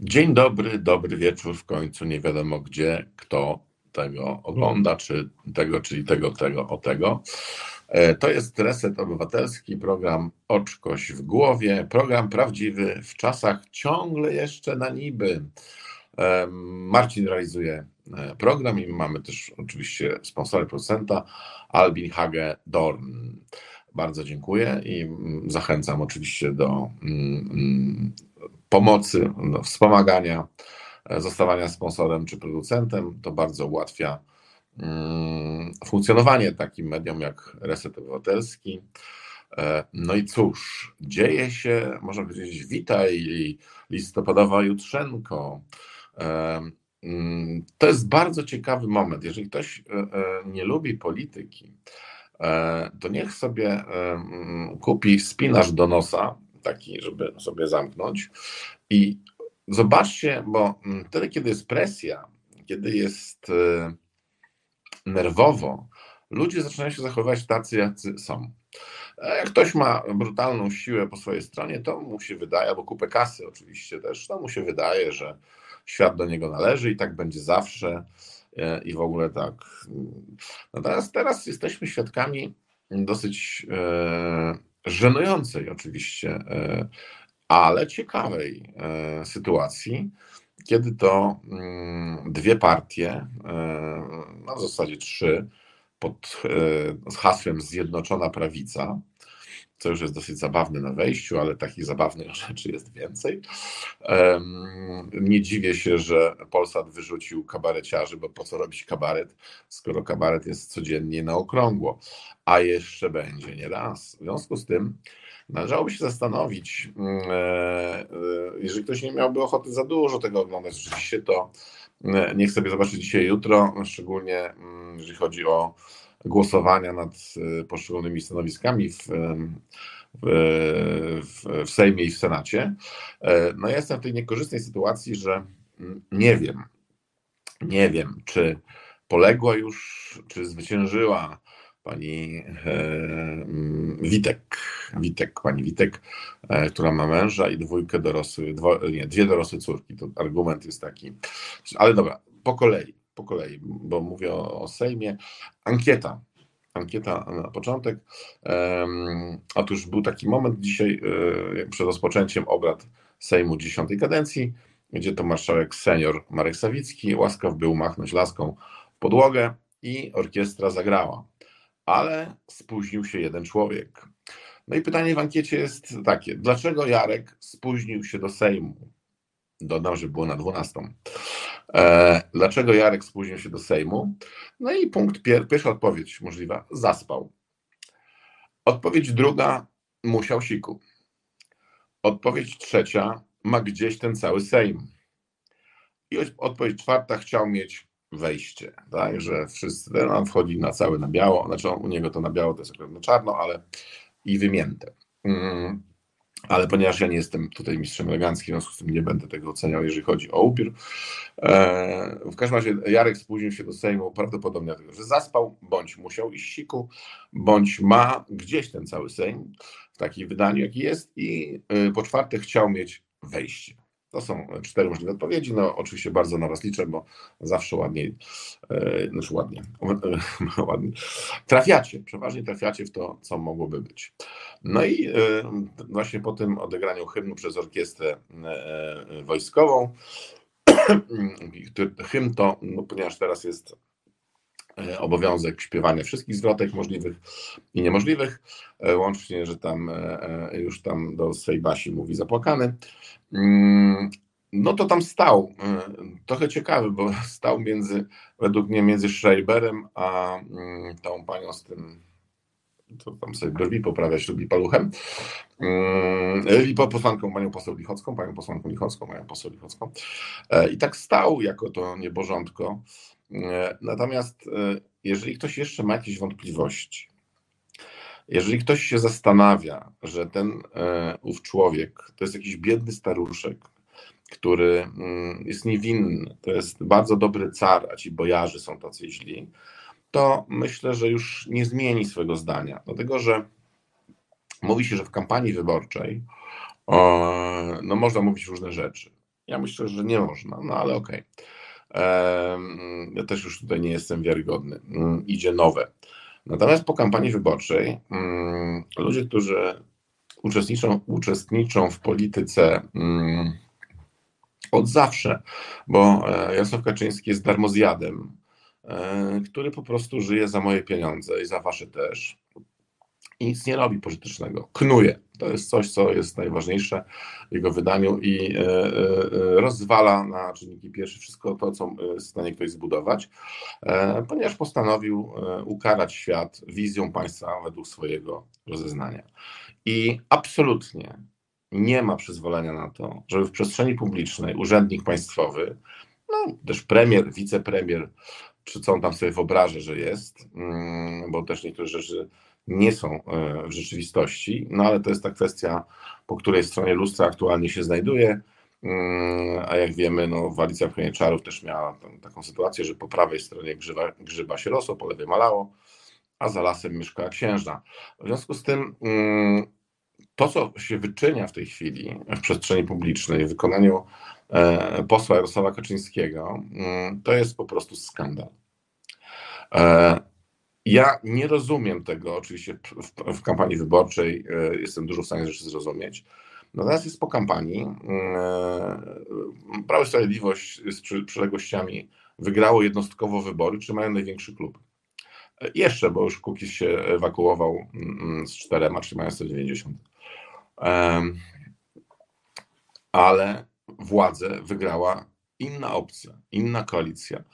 Dzień dobry, dobry wieczór w końcu. Nie wiadomo gdzie, kto tego ogląda, czy tego, czyli tego, tego, o tego. E, to jest Reset Obywatelski, program Oczkoś w głowie, program prawdziwy w czasach ciągle jeszcze na niby. E, Marcin realizuje e, program i mamy też oczywiście sponsora producenta Albin Hage Dorn. Bardzo dziękuję i mm, zachęcam oczywiście do mm, mm, pomocy, do wspomagania, e, zostawania sponsorem czy producentem. To bardzo ułatwia mm, funkcjonowanie takim medium jak Reset Obywatelski. E, no i cóż, dzieje się, można powiedzieć, witaj listopadowa jutrzenko. E, mm, to jest bardzo ciekawy moment. Jeżeli ktoś nie lubi polityki, to niech sobie mm, kupi spinacz do nosa taki, żeby sobie zamknąć. I zobaczcie, bo mm, wtedy, kiedy jest presja, kiedy jest e, nerwowo, ludzie zaczynają się zachowywać tacy, jacy są. Jak ktoś ma brutalną siłę po swojej stronie, to mu się wydaje, albo kupę kasy oczywiście też, to mu się wydaje, że świat do niego należy i tak będzie zawsze e, i w ogóle tak. Natomiast teraz jesteśmy świadkami dosyć e, żenującej oczywiście, e, ale ciekawej e, sytuacji, kiedy to mm, dwie partie, e, no w zasadzie trzy, pod hasłem Zjednoczona Prawica, co już jest dosyć zabawne na wejściu, ale takich zabawnych rzeczy jest więcej. Nie dziwię się, że Polsat wyrzucił kabareciarzy, bo po co robić kabaret, skoro kabaret jest codziennie na okrągło, a jeszcze będzie nie raz. W związku z tym należałoby się zastanowić, mm, e, e, jeżeli ktoś nie miałby ochoty za dużo tego oglądać, rzeczywiście to e, niech sobie zobaczy dzisiaj, jutro, szczególnie mm, jeżeli chodzi o głosowania nad y, poszczególnymi stanowiskami w, w, w, Sejmie i w Senacie. E, no ja jestem w tej niekorzystnej sytuacji, że mm, nie wiem, nie wiem, czy poległa już, czy zwyciężyła pani e, mm, Witek, Witek, pani Witek, e, która ma męża i dwójkę dorosłych, dwo, nie, dwie dorosłe córki. To argument jest taki. Ale dobra, po kolei po kolei, bo mówię o, Sejmie. Ankieta. Ankieta na początek. Otóż był taki moment dzisiaj um, przed rozpoczęciem obrad Sejmu dziesiątej kadencji, gdzie to marszałek senior Marek Sawicki łaskaw był machnąć laską w podłogę i orkiestra zagrała. Ale spóźnił się jeden człowiek. No i pytanie w ankiecie jest takie: dlaczego Jarek spóźnił się do Sejmu? Dodam, że było na 12. E, dlaczego Jarek spóźnił się do Sejmu? No i punkt pier pierwsza odpowiedź możliwa, zaspał. Odpowiedź druga, musiał siku. Odpowiedź trzecia, ma gdzieś ten cały Sejm. I odpowiedź czwarta, chciał mieć wejście, tak, że wszyscy, no, on wchodzi na całe na biało, znaczy u niego to na biało to jest na czarno, ale i wymięte. Mm ale ponieważ ja nie jestem tutaj mistrzem eleganckim, w związku z tym nie będę tego oceniał, jeżeli chodzi o upiór. E, w każdym razie Jarek spóźnił się do Sejmu prawdopodobnie dlatego, że zaspał, bądź musiał iść siku, bądź ma gdzieś ten cały Sejm w takim wydaniu, jaki jest i e, po czwarte chciał mieć wejście. To są cztery możliwe odpowiedzi. No, oczywiście bardzo na Was liczę, bo zawsze ładniej, e, znaczy ładnie, ładnie, trafiacie, przeważnie trafiacie w to, co mogłoby być. No i e, właśnie po tym odegraniu hymnu przez orkiestrę e, wojskową, hymn to, no, ponieważ teraz jest obowiązek śpiewania wszystkich zwrotek możliwych i niemożliwych, e, łącznie, że tam e, już tam do swej basi mówi zapłakany. Mm, no to tam stał, trochę ciekawy, bo stał między, według mnie między Schreiberem a mm, tą panią z tym, to tam sobie brwi poprawia ślubi paluchem, mm, i posłanką, panią poseł Lichocką, panią posłanką Lichocką, panią poseł Lichocką. I tak stał jako to nieborządko. E, natomiast e, jeżeli ktoś jeszcze ma jakieś wątpliwości, jeżeli ktoś się zastanawia, że ten e, ów człowiek to jest jakiś biedny staruszek, który mm, jest niewinny, to jest bardzo dobry car, a ci bojarzy są tacy źli, to myślę, że już nie zmieni swojego zdania. Dlatego, że mówi się, że w kampanii wyborczej no, można mówić różne rzeczy. Ja myślę, że nie można, no ale okej. Okay. Ja też już tutaj nie jestem wiarygodny. Mm, idzie nowe. Natomiast po kampanii wyborczej mm, ludzie, którzy uczestniczą, uczestniczą w polityce mm, od zawsze, bo e, Jarosław Kaczyński jest darmozjadem, e, który po prostu żyje za moje pieniądze i za wasze też i nic nie robi pożytecznego. Knuje. To jest coś, co jest najważniejsze w jego wydaniu i e, rozwala na czynniki pierwsze wszystko to, co jest w stanie ktoś zbudować, ponieważ postanowił ukarać świat wizją państwa według swojego rozeznania. I absolutnie nie ma przyzwolenia na to, żeby w przestrzeni publicznej urzędnik państwowy, no też premier, wicepremier, czy co on tam sobie wyobraża, że jest, mm, bo też niektóre rzeczy nie są e, w rzeczywistości, no ale to jest ta kwestia, po której stronie lustra aktualnie się znajduje, mm, a jak wiemy, no, Walicja Czarów też miała taką sytuację, że po prawej stronie grzyba, grzyba się rosło, po lewej malało, a za lasem mieszkała księżna. W związku z tym mm, to, co się wyczynia w tej chwili w przestrzeni publicznej, w wykonaniu e, posła Jarosława Kaczyńskiego, mm, to jest po prostu skandal. E, ja nie rozumiem tego, oczywiście w, w kampanii wyborczej e, jestem dużo w stanie rzeczy zrozumieć. Natomiast jest po kampanii. Prawo i Sprawiedliwość z przyległościami wygrało jednostkowo wybory, czy mają największy klub. Jeszcze, bo już Kukiz się ewakuował mm, z czterema, czy mają 190 ale władzę wygrała inna opcja, inna koalicja.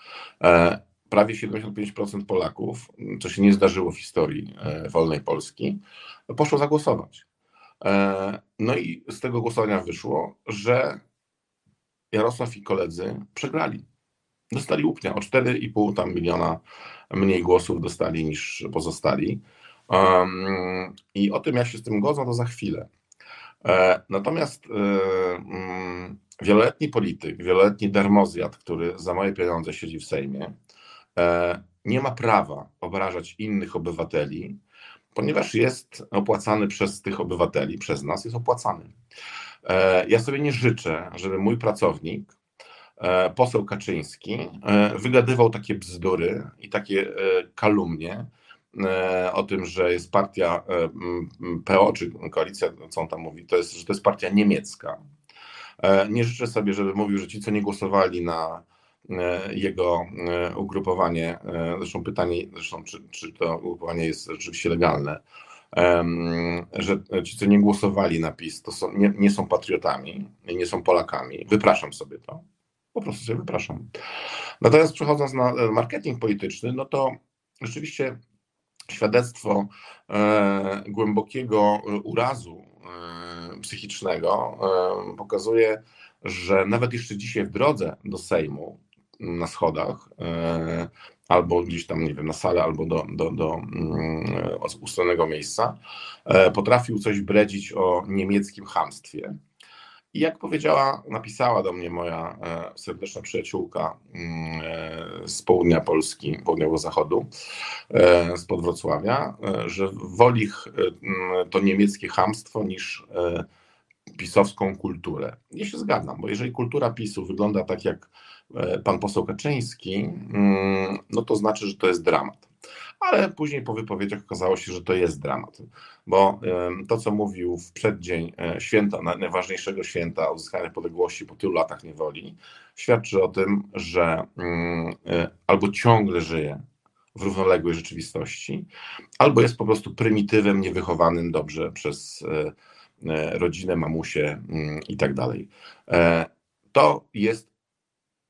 Prawie 75% Polaków, co się nie zdarzyło w historii e, wolnej Polski, poszło zagłosować. E, no i z tego głosowania wyszło, że Jarosław i koledzy przegrali. Dostali łupnia o 4,5 tam miliona mniej głosów dostali niż pozostali. I o tym, jak się z tym godzą, to za chwilę. E, natomiast mm, wieloletni polityk, wieloletni dermozjad, który za moje pieniądze siedzi w Sejmie, nie ma prawa obrażać innych obywateli, ponieważ jest opłacany przez tych obywateli, przez nas jest opłacany. Ja sobie nie życzę, żeby mój pracownik, poseł Kaczyński, wygadywał takie bzdury i takie kalumnie, E, o tym, że jest partia e, PO, czy koalicja, co on tam mówi, to jest, że to jest partia niemiecka. E, nie życzę sobie, żeby mówił, że ci, co nie głosowali na jego ugrupowanie, zresztą pytanie, zresztą czy, czy to ugrupowanie jest rzeczywiście legalne, że ci, co nie głosowali na PiS, to są, nie, nie są patriotami, nie są Polakami. Wypraszam sobie to. Po prostu sobie wypraszam. Natomiast przechodząc na marketing polityczny, no to rzeczywiście świadectwo e, głębokiego urazu e, psychicznego e, pokazuje, że nawet jeszcze dzisiaj w drodze do Sejmu, na schodach, albo gdzieś tam, nie wiem, na salę, albo do, do, do mm, ustronnego miejsca, potrafił coś bredzić o niemieckim hamstwie i jak powiedziała, napisała do mnie moja e, serdeczna przyjaciółka mm, e, z południa Polski, południowego zachodu, e, z Wrocławia, że woli mm, to niemieckie hamstwo niż pisowską kulturę. Ja się zgadzam, bo jeżeli kultura PiSu wygląda tak jak pan poseł Kaczyński, mm, no to znaczy, że to jest dramat ale później po wypowiedziach okazało się, że to jest dramat, bo to, co mówił w przeddzień e, święta, najważniejszego święta odzyskania podległości po tylu latach niewoli, świadczy o tym, że mm, e, albo ciągle żyje w równoległej rzeczywistości, albo jest po prostu prymitywem niewychowanym dobrze przez e, rodzinę, mamusię mm, i tak dalej. To jest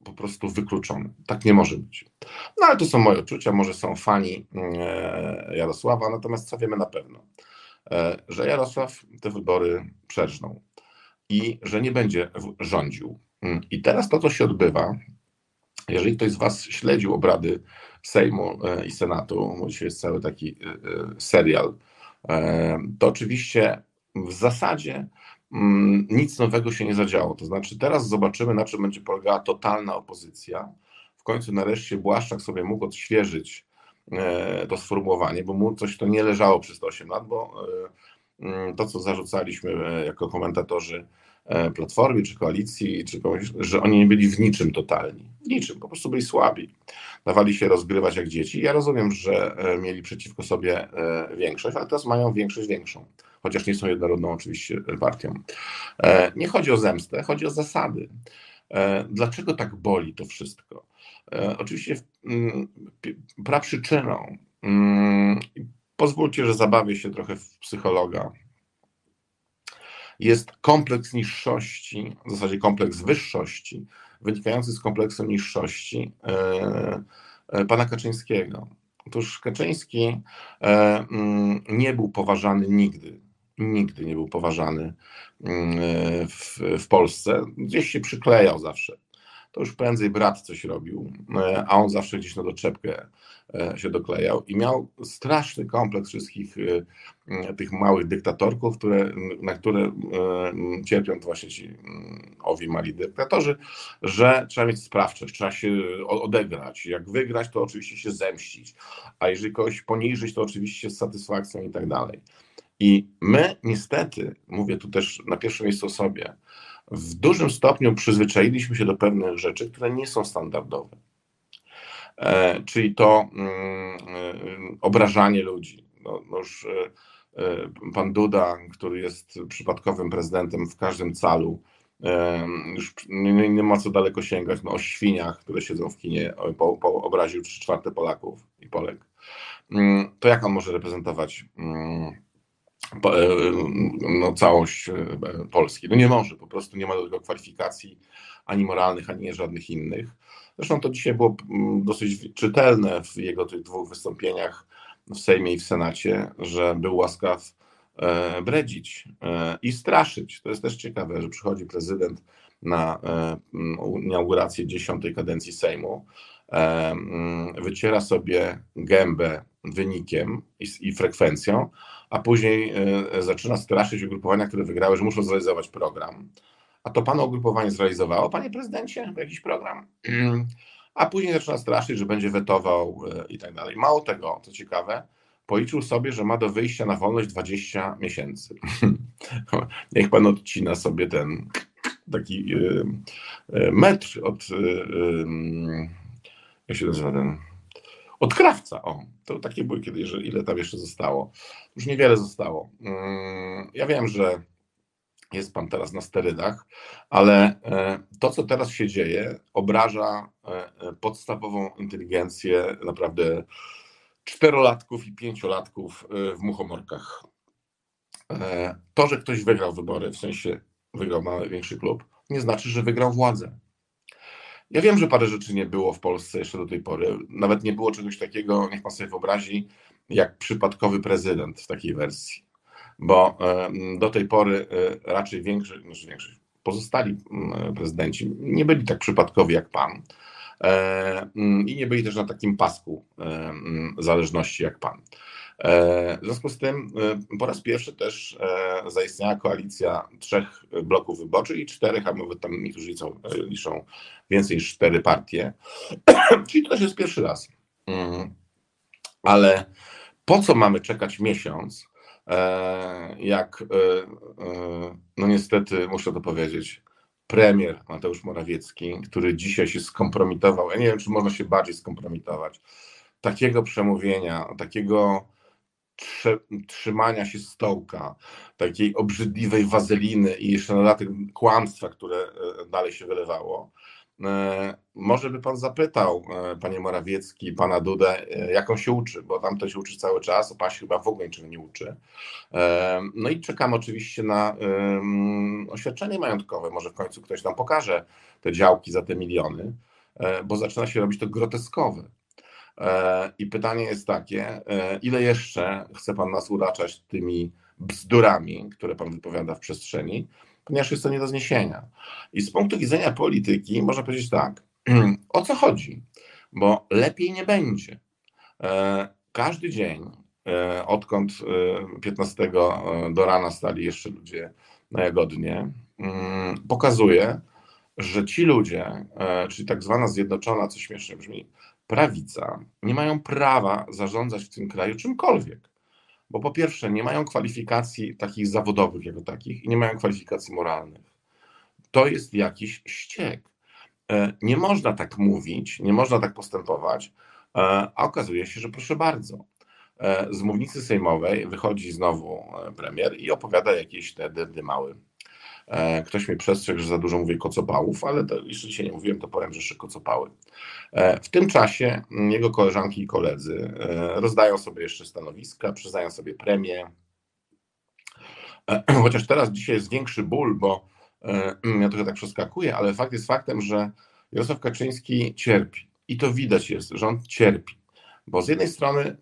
po prostu wykluczony. Tak nie może być. No ale to są moje odczucia, może są fani e, Jarosława, natomiast co wiemy na pewno, e, że Jarosław te wybory przerżnął i że nie będzie rządził. Mm, I teraz to, co się odbywa, jeżeli ktoś z Was śledził obrady Sejmu e, i Senatu, bo dzisiaj jest cały taki serial, to oczywiście w zasadzie nic nowego się nie zadziało. To znaczy, teraz zobaczymy, na czym będzie polegała totalna opozycja. W końcu nareszcie Błaszczak sobie mógł odświeżyć e, to sformułowanie, bo mu coś to nie leżało przez te 8 lat, bo e, mm, to, co zarzucaliśmy e, jako komentatorzy Platformie, czy koalicji, czy kogoś, że oni nie byli w niczym totalni. Niczym, po prostu byli słabi. Dawali się rozgrywać jak dzieci. Ja rozumiem, że mieli przeciwko sobie większość, ale teraz mają większość większą chociaż nie są jednorodną oczywiście partią. E, nie chodzi o zemstę, chodzi o zasady. E, dlaczego tak boli to wszystko? E, oczywiście mm, praprzyczyną, mm, pozwólcie, że zabawię się trochę w psychologa, jest kompleks niższości, w zasadzie kompleks wyższości, wynikający z kompleksu niższości pana Kaczyńskiego. Otóż Kaczyński mm, nie był poważany nigdy nigdy nie był poważany mm, w, w Polsce. Gdzieś się przyklejał zawsze. To już prędzej brat coś robił, e, a on zawsze gdzieś na doczepkę e, się doklejał i miał straszny kompleks wszystkich e, tych małych dyktatorków, które, na które cierpią właśnie ci owi mali dyktatorzy, że trzeba mieć sprawczość, trzeba się odegrać. Jak wygrać, to oczywiście się zemścić, a jeżeli kogoś poniżyć, to oczywiście z satysfakcją i tak dalej. I my niestety, mówię tu też na pierwszym miejscu o sobie, w dużym stopniu przyzwyczailiśmy się do pewnych rzeczy, które nie są standardowe. E, czyli to mm, e, obrażanie ludzi. No, no już e, pan Duda, który jest przypadkowym prezydentem w każdym calu, już nie, nie, ma co daleko sięgać, no, o świniach, które siedzą w kinie, po, po obraził trzy czwarte Polaków i Polek. Mm, to jak on może reprezentować mm, no, całość e, Polski. No nie może, po prostu nie ma do tego kwalifikacji ani moralnych, ani żadnych innych. Zresztą to dzisiaj było mm, dosyć czytelne w jego tych dwóch wystąpieniach w Sejmie i w Senacie, że był łaskaw e, bredzić i straszyć. To jest też ciekawe, że przychodzi prezydent na inaugurację dziesiątej kadencji Sejmu, mm, wyciera sobie gębę wynikiem i, i frekwencją, a później e, zaczyna straszyć ugrupowania, które wygrały, że muszą zrealizować program. A to Pana ugrupowanie zrealizowało, Panie Prezydencie, jakiś program? A później zaczyna straszyć, że będzie wetował e, i tak dalej. Mało tego, co ciekawe, policzył sobie, że ma do wyjścia na wolność 20 miesięcy. Niech Pan odcina sobie ten taki e, metr od, jak się nazywa ten od krawca, o, to takie były kiedyś, że ile tam jeszcze zostało. Już niewiele zostało. Mm, ja wiem, że jest pan teraz na sterydach, ale e, to, co teraz się dzieje, obraża e, e, podstawową inteligencję naprawdę czterolatków i pięciolatków w muchomorkach. To, że ktoś wygrał wybory, w sensie wygrał na większy klub, nie znaczy, że wygrał władzę. Ja wiem, że parę rzeczy nie było w Polsce jeszcze do tej pory. Nawet nie było czegoś takiego, niech pan sobie wyobrazi, jak przypadkowy prezydent w takiej wersji. Bo do tej pory e, raczej większość, znaczy większość pozostali prezydenci nie byli tak przypadkowi jak pan. E, I nie byli też na takim pasku zależności jak pan. E, w związku z tym e, po raz pierwszy też e, zaistniała koalicja trzech bloków wyborczych i czterech, a nawet tam niektórzy liczą, liczą więcej niż cztery partie. Czyli to też jest pierwszy raz. Mm. Ale po co mamy czekać miesiąc, jak, no niestety muszę to powiedzieć, premier Mateusz Morawiecki, który dzisiaj się skompromitował, ja nie wiem, czy można się bardziej skompromitować, takiego przemówienia, takiego trzymania się stołka, takiej obrzydliwej wazeliny i jeszcze na dodatek kłamstwa, które e, dalej się wylewało. E, może by pan zapytał, e, panie Morawiecki, pana Dudę, jaką się uczy, bo tam to się uczy cały czas, a pan się chyba w ogóle niczego nie uczy. No i czekam oczywiście na oświadczenie majątkowe. Może w końcu ktoś nam pokaże te działki za te miliony, bo zaczyna się robić to groteskowe. E, I pytanie jest takie, e, ile jeszcze chce Pan nas uraczać tymi bzdurami, które Pan wypowiada w przestrzeni, ponieważ jest to nie do zniesienia. I z punktu widzenia polityki można powiedzieć tak, o co chodzi? Bo lepiej nie będzie. E, każdy dzień, odkąd 15 do rana stali jeszcze ludzie na Jagodnie, mm, pokazuje, że ci ludzie, czyli tak zwana zjednoczona, co śmiesznie brzmi, prawica nie mają prawa zarządzać w tym kraju czymkolwiek. Bo po pierwsze, nie mają kwalifikacji takich zawodowych jako takich i nie mają kwalifikacji moralnych. to jest jakiś ściek. Nie można tak mówić, nie można tak postępować, a okazuje się, że proszę bardzo. Z mównicy sejmowej wychodzi znowu premier i opowiada jakieś te dymały. E, ktoś mnie przestrzegł, że za dużo mówię kocopałów, ale to, jeszcze dzisiaj nie mówiłem, to powiem, że jeszcze kocopały. E, w tym czasie jego koleżanki i koledzy e, rozdają sobie jeszcze stanowiska, przyznają sobie premię. Chociaż teraz dzisiaj jest większy ból, bo ja trochę tak przeskakuję, ale fakt jest faktem, że Jarosław Kaczyński cierpi. I to widać jest, on cierpi. Bo z jednej strony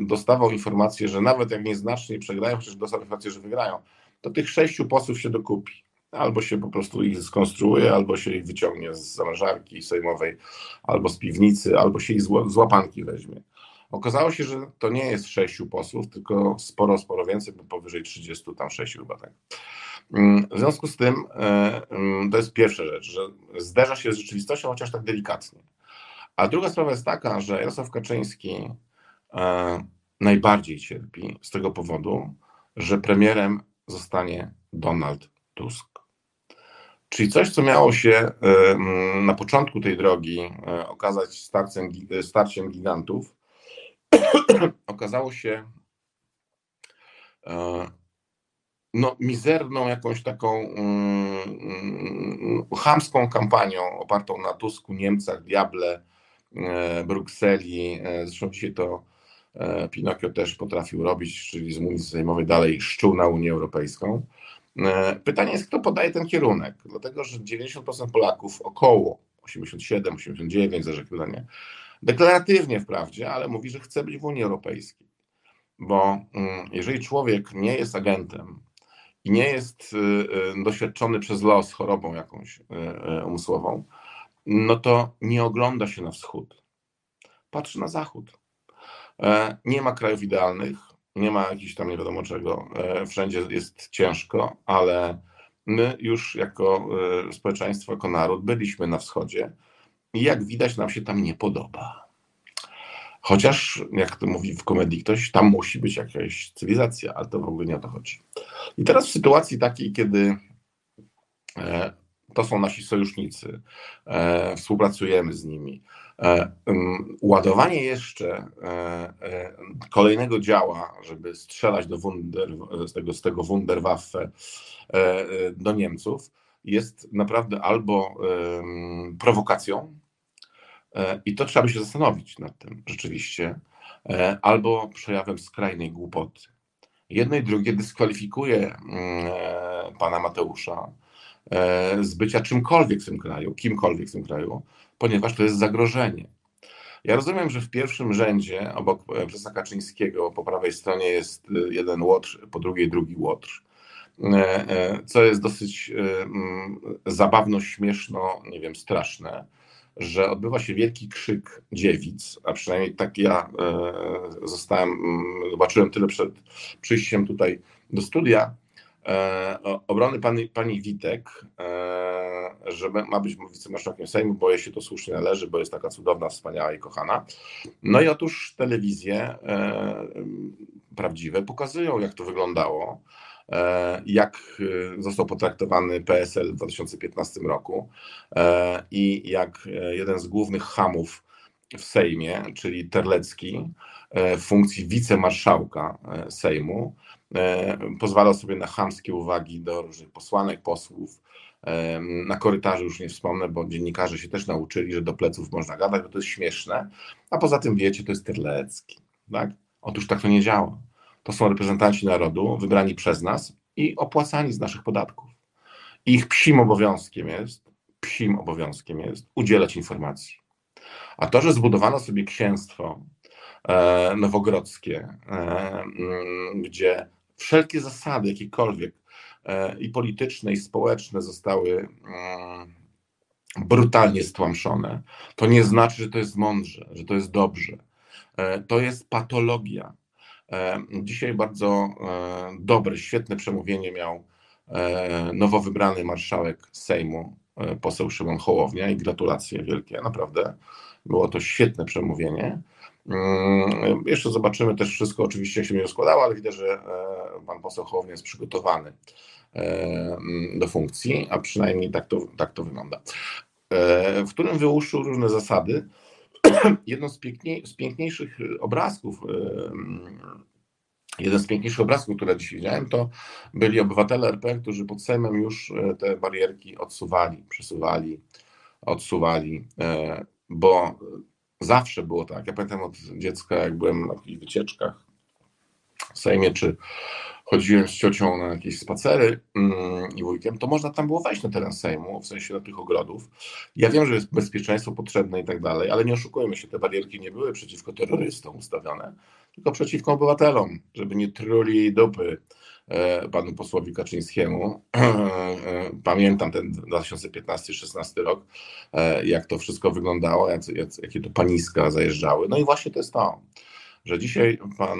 dostawał informację, że nawet jak nieznacznie przegrają, chociaż dostał informację, że wygrają, to tych sześciu posłów się dokupi. Albo się po prostu ich skonstruuje, albo się ich wyciągnie z zamrażarki sejmowej, albo z piwnicy, albo się ich z łapanki weźmie. Okazało się, że to nie jest sześciu posłów, tylko sporo, sporo więcej, bo powyżej 30, tam sześciu chyba tak. Mm, w związku z tym e, mm, to jest pierwsza rzecz, że zderza się z rzeczywistością, chociaż tak delikatnie. A druga sprawa jest taka, że Jarosław Kaczyński e, najbardziej cierpi z tego powodu, że premierem zostanie Donald Tusk. Czyli coś, co miało się na początku tej drogi e, okazać starciem, starciem gigantów, okazało się e, no, mizerną jakąś taką um, chamską kampanią opartą na Tusku, Niemcach, Diable, e, Brukseli. Zresztą dzisiaj to E, Pinokio też potrafił robić, czyli z Unii Sejmowej dalej szczuł na Unię Europejską. E, pytanie jest, kto podaje ten kierunek, dlatego że 90% Polaków, około 87, 89, zależy pytanie, deklaratywnie wprawdzie, ale mówi, że chce być w Unii Europejskiej. Bo mm, jeżeli człowiek nie jest agentem i nie jest y, y, doświadczony przez los chorobą jakąś y, umysłową, no to nie ogląda się na wschód. Patrzy na zachód. E, nie ma krajów idealnych, nie ma jakichś tam nie wiadomo czego. E, wszędzie jest ciężko, ale my już jako e, społeczeństwo, jako naród byliśmy na wschodzie i jak widać nam się tam nie podoba. Chociaż, jak to mówi w komedii ktoś, tam musi być jakaś cywilizacja, ale to w ogóle nie o to chodzi. I teraz w sytuacji takiej, kiedy to są nasi sojusznicy, współpracujemy z nimi, E, ładowanie jeszcze e, e, kolejnego działa, żeby strzelać do wunder, z, tego, z tego Wunderwaffe do Niemców, jest naprawdę albo prowokacją, i to trzeba by się zastanowić nad tym rzeczywiście, albo przejawem skrajnej głupoty. Jedno i drugie dyskwalifikuje pana Mateusza z bycia czymkolwiek w tym kraju, kimkolwiek w tym kraju, ponieważ to jest zagrożenie. Ja rozumiem, że w pierwszym rzędzie obok e, prezesa Kaczyńskiego po prawej stronie jest e, jeden łotr, po drugiej drugi łotr, e, co jest dosyć mm, zabawno, śmieszno, nie wiem, straszne, że odbywa się wielki krzyk dziewic, a przynajmniej tak ja zostałem, mm, zobaczyłem tyle przed przyjściem tutaj do studia, obrony pani, pani Witek, że ma być wicemarszałkiem Sejmu, bo jej się to słusznie należy, bo jest taka cudowna, wspaniała i kochana. No i otóż telewizje e, prawdziwe pokazują, jak to wyglądało, e, jak e, został potraktowany PSL w 2015 roku e, i jak e, jeden z głównych hamów w Sejmie, czyli Terlecki, e, w funkcji wicemarszałka Sejmu, pozwalał sobie na chamskie uwagi do różnych posłanek, posłów, na korytarzu już nie wspomnę, bo dziennikarze się też nauczyli, że do pleców można gadać, bo to jest śmieszne. A poza tym wiecie, to jest Terlecki. Tak? Otóż tak to nie działa. To są reprezentanci narodu wybrani przez nas i opłacani z naszych podatków. Ich psim obowiązkiem jest, psim obowiązkiem jest udzielać informacji. A to, że zbudowano sobie księstwo e, nowogrodzkie, e, gdzie wszelkie zasady, jakiekolwiek E, i polityczne, i społeczne zostały mm, brutalnie stłamszone, to nie znaczy, że to jest mądrze, że to jest dobrze. E, to jest patologia. E, dzisiaj bardzo dobre, świetne przemówienie miał nowo wybrany marszałek Sejmu, poseł Szymon Hołownia i gratulacje wielkie, naprawdę. Było to świetne przemówienie. Mm, jeszcze zobaczymy też wszystko, oczywiście jak się będzie składało, ale widzę, że pan poseł Hołownia jest przygotowany do funkcji, a przynajmniej tak to, tak to wygląda. W którym wyłuszczył różne zasady. Jedno z, piękniej, z piękniejszych obrazków Jeden z piękniejszych obrazków, które dziś widziałem, to byli obywatele RP, którzy pod Sejmem już e, te barierki odsuwali, przesuwali, odsuwali, e, bo zawsze było tak. Ja pamiętam od dziecka, jak byłem na takich wycieczkach w Sejmie, czy chodziłem z ciocią na jakieś spacery mm, i wujkiem, to można tam było wejść na teren Sejmu, w sensie na tych ogrodów. Ja wiem, że jest bezpieczeństwo potrzebne i tak dalej, ale nie oszukujmy się, te barierki nie były przeciwko terrorystom ustawione, tylko przeciwko obywatelom, żeby nie truli dupy panu posłowi Kaczyńskiemu. E, pamiętam ten 2015-16 rok, e, jak to wszystko wyglądało, jakie to paniska zajeżdżały. No i właśnie to jest to że dzisiaj pan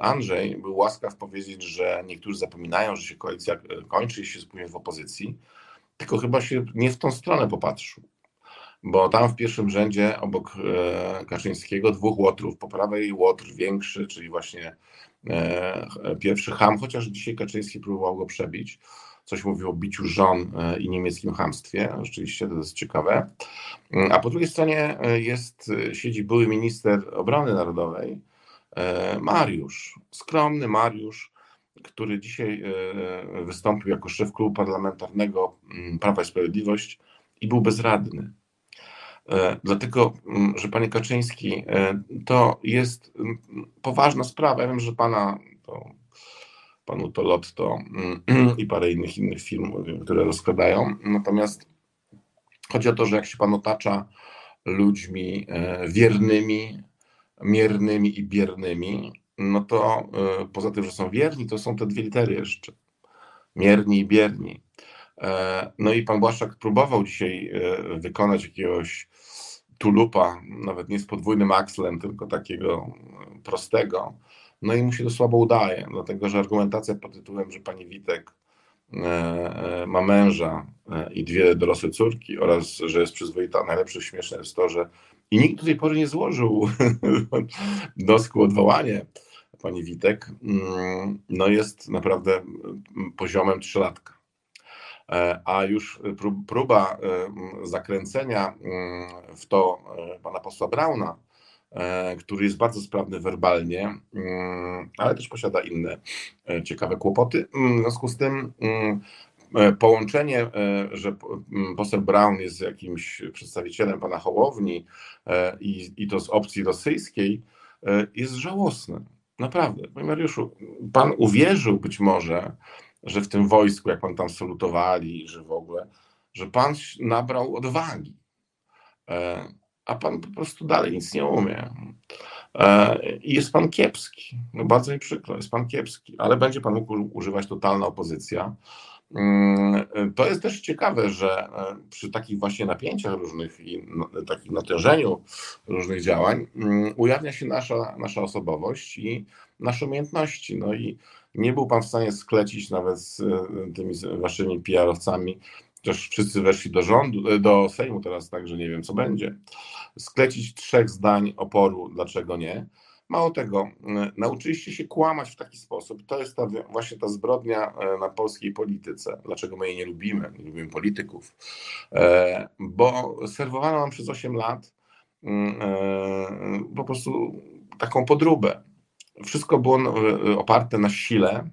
Andrzej był łaskaw powiedzieć, że niektórzy zapominają, że się koalicja kończy, jeśli jest później w opozycji, tylko chyba się nie w tą stronę popatrzył bo tam w pierwszym rzędzie obok e, Kaczyńskiego dwóch łotrów, po prawej łotr większy, czyli właśnie e, pierwszy ham, chociaż dzisiaj Kaczyński próbował go przebić. Coś mówił o biciu żon e, i niemieckim hamstwie, rzeczywiście to jest ciekawe. A po drugiej stronie jest, siedzi były minister obrony narodowej, Mariusz, skromny Mariusz, który dzisiaj wystąpił jako szef klubu parlamentarnego mm, Prawa i Sprawiedliwość i był bezradny. E, dlatego, mm, że panie Kaczyński, e, to jest mm, poważna sprawa. Ja wiem, że pana to, panu to Lotto mm, i parę innych innych firm, które rozkradają. Natomiast chodzi o to, że jak się pan otacza ludźmi e, wiernymi, miernymi i biernymi, no to poza tym, że są wierni, to są te dwie litery jeszcze. Mierni i bierni. No i pan Błaszczak próbował dzisiaj wykonać jakiegoś tulupa, nawet nie z podwójnym akslem, tylko takiego prostego. No i mu się to słabo udaje, dlatego że argumentacja pod tytułem, że pani Witek e, e, ma męża e, i dwie dorosłe córki oraz, że jest przyzwoita, najlepsze śmieszne jest to, że i nikt do tej pory nie złożył dosku odwołanie pani Witek, mm, no jest naprawdę poziomem trzylatka. E, a już próba e, zakręcenia mm, w to e, pana posła Brauna, który jest bardzo sprawny werbalnie, mm, ale też posiada inne ciekawe kłopoty. Mm, w związku z tym połączenie, że poseł Braun jest jakimś przedstawicielem pana Hołowni i, i to z opcji rosyjskiej, jest żałosne. Naprawdę. Panie Mariuszu, pan uwierzył być może, że w tym wojsku, jak pan tam salutowali, że w ogóle, że pan nabrał odwagi. E, a pan po prostu dalej nic nie umie. E, I jest pan kiepski. No bardzo mi przykro, jest pan kiepski, ale będzie pan mógł używać totalna opozycja. Mm, to jest też ciekawe, że e, przy takich właśnie napięciach różnych i takim natężeniu różnych działań mm, ujawnia się nasza, nasza osobowość i nasze umiejętności. No i nie był pan w stanie sklecić nawet z e, tymi waszymi PR-owcami, chociaż wszyscy weszli do rządu, e, do Sejmu teraz, także nie wiem co będzie. Sklecić trzech zdań oporu, dlaczego nie. Mało tego, e, nauczyliście się kłamać w taki sposób. To jest ta, właśnie ta zbrodnia na polskiej polityce. Dlaczego my jej nie lubimy? Nie lubimy polityków. Bo serwowano nam przez 8 lat mm, po prostu taką podróbę wszystko było e, oparte na sile.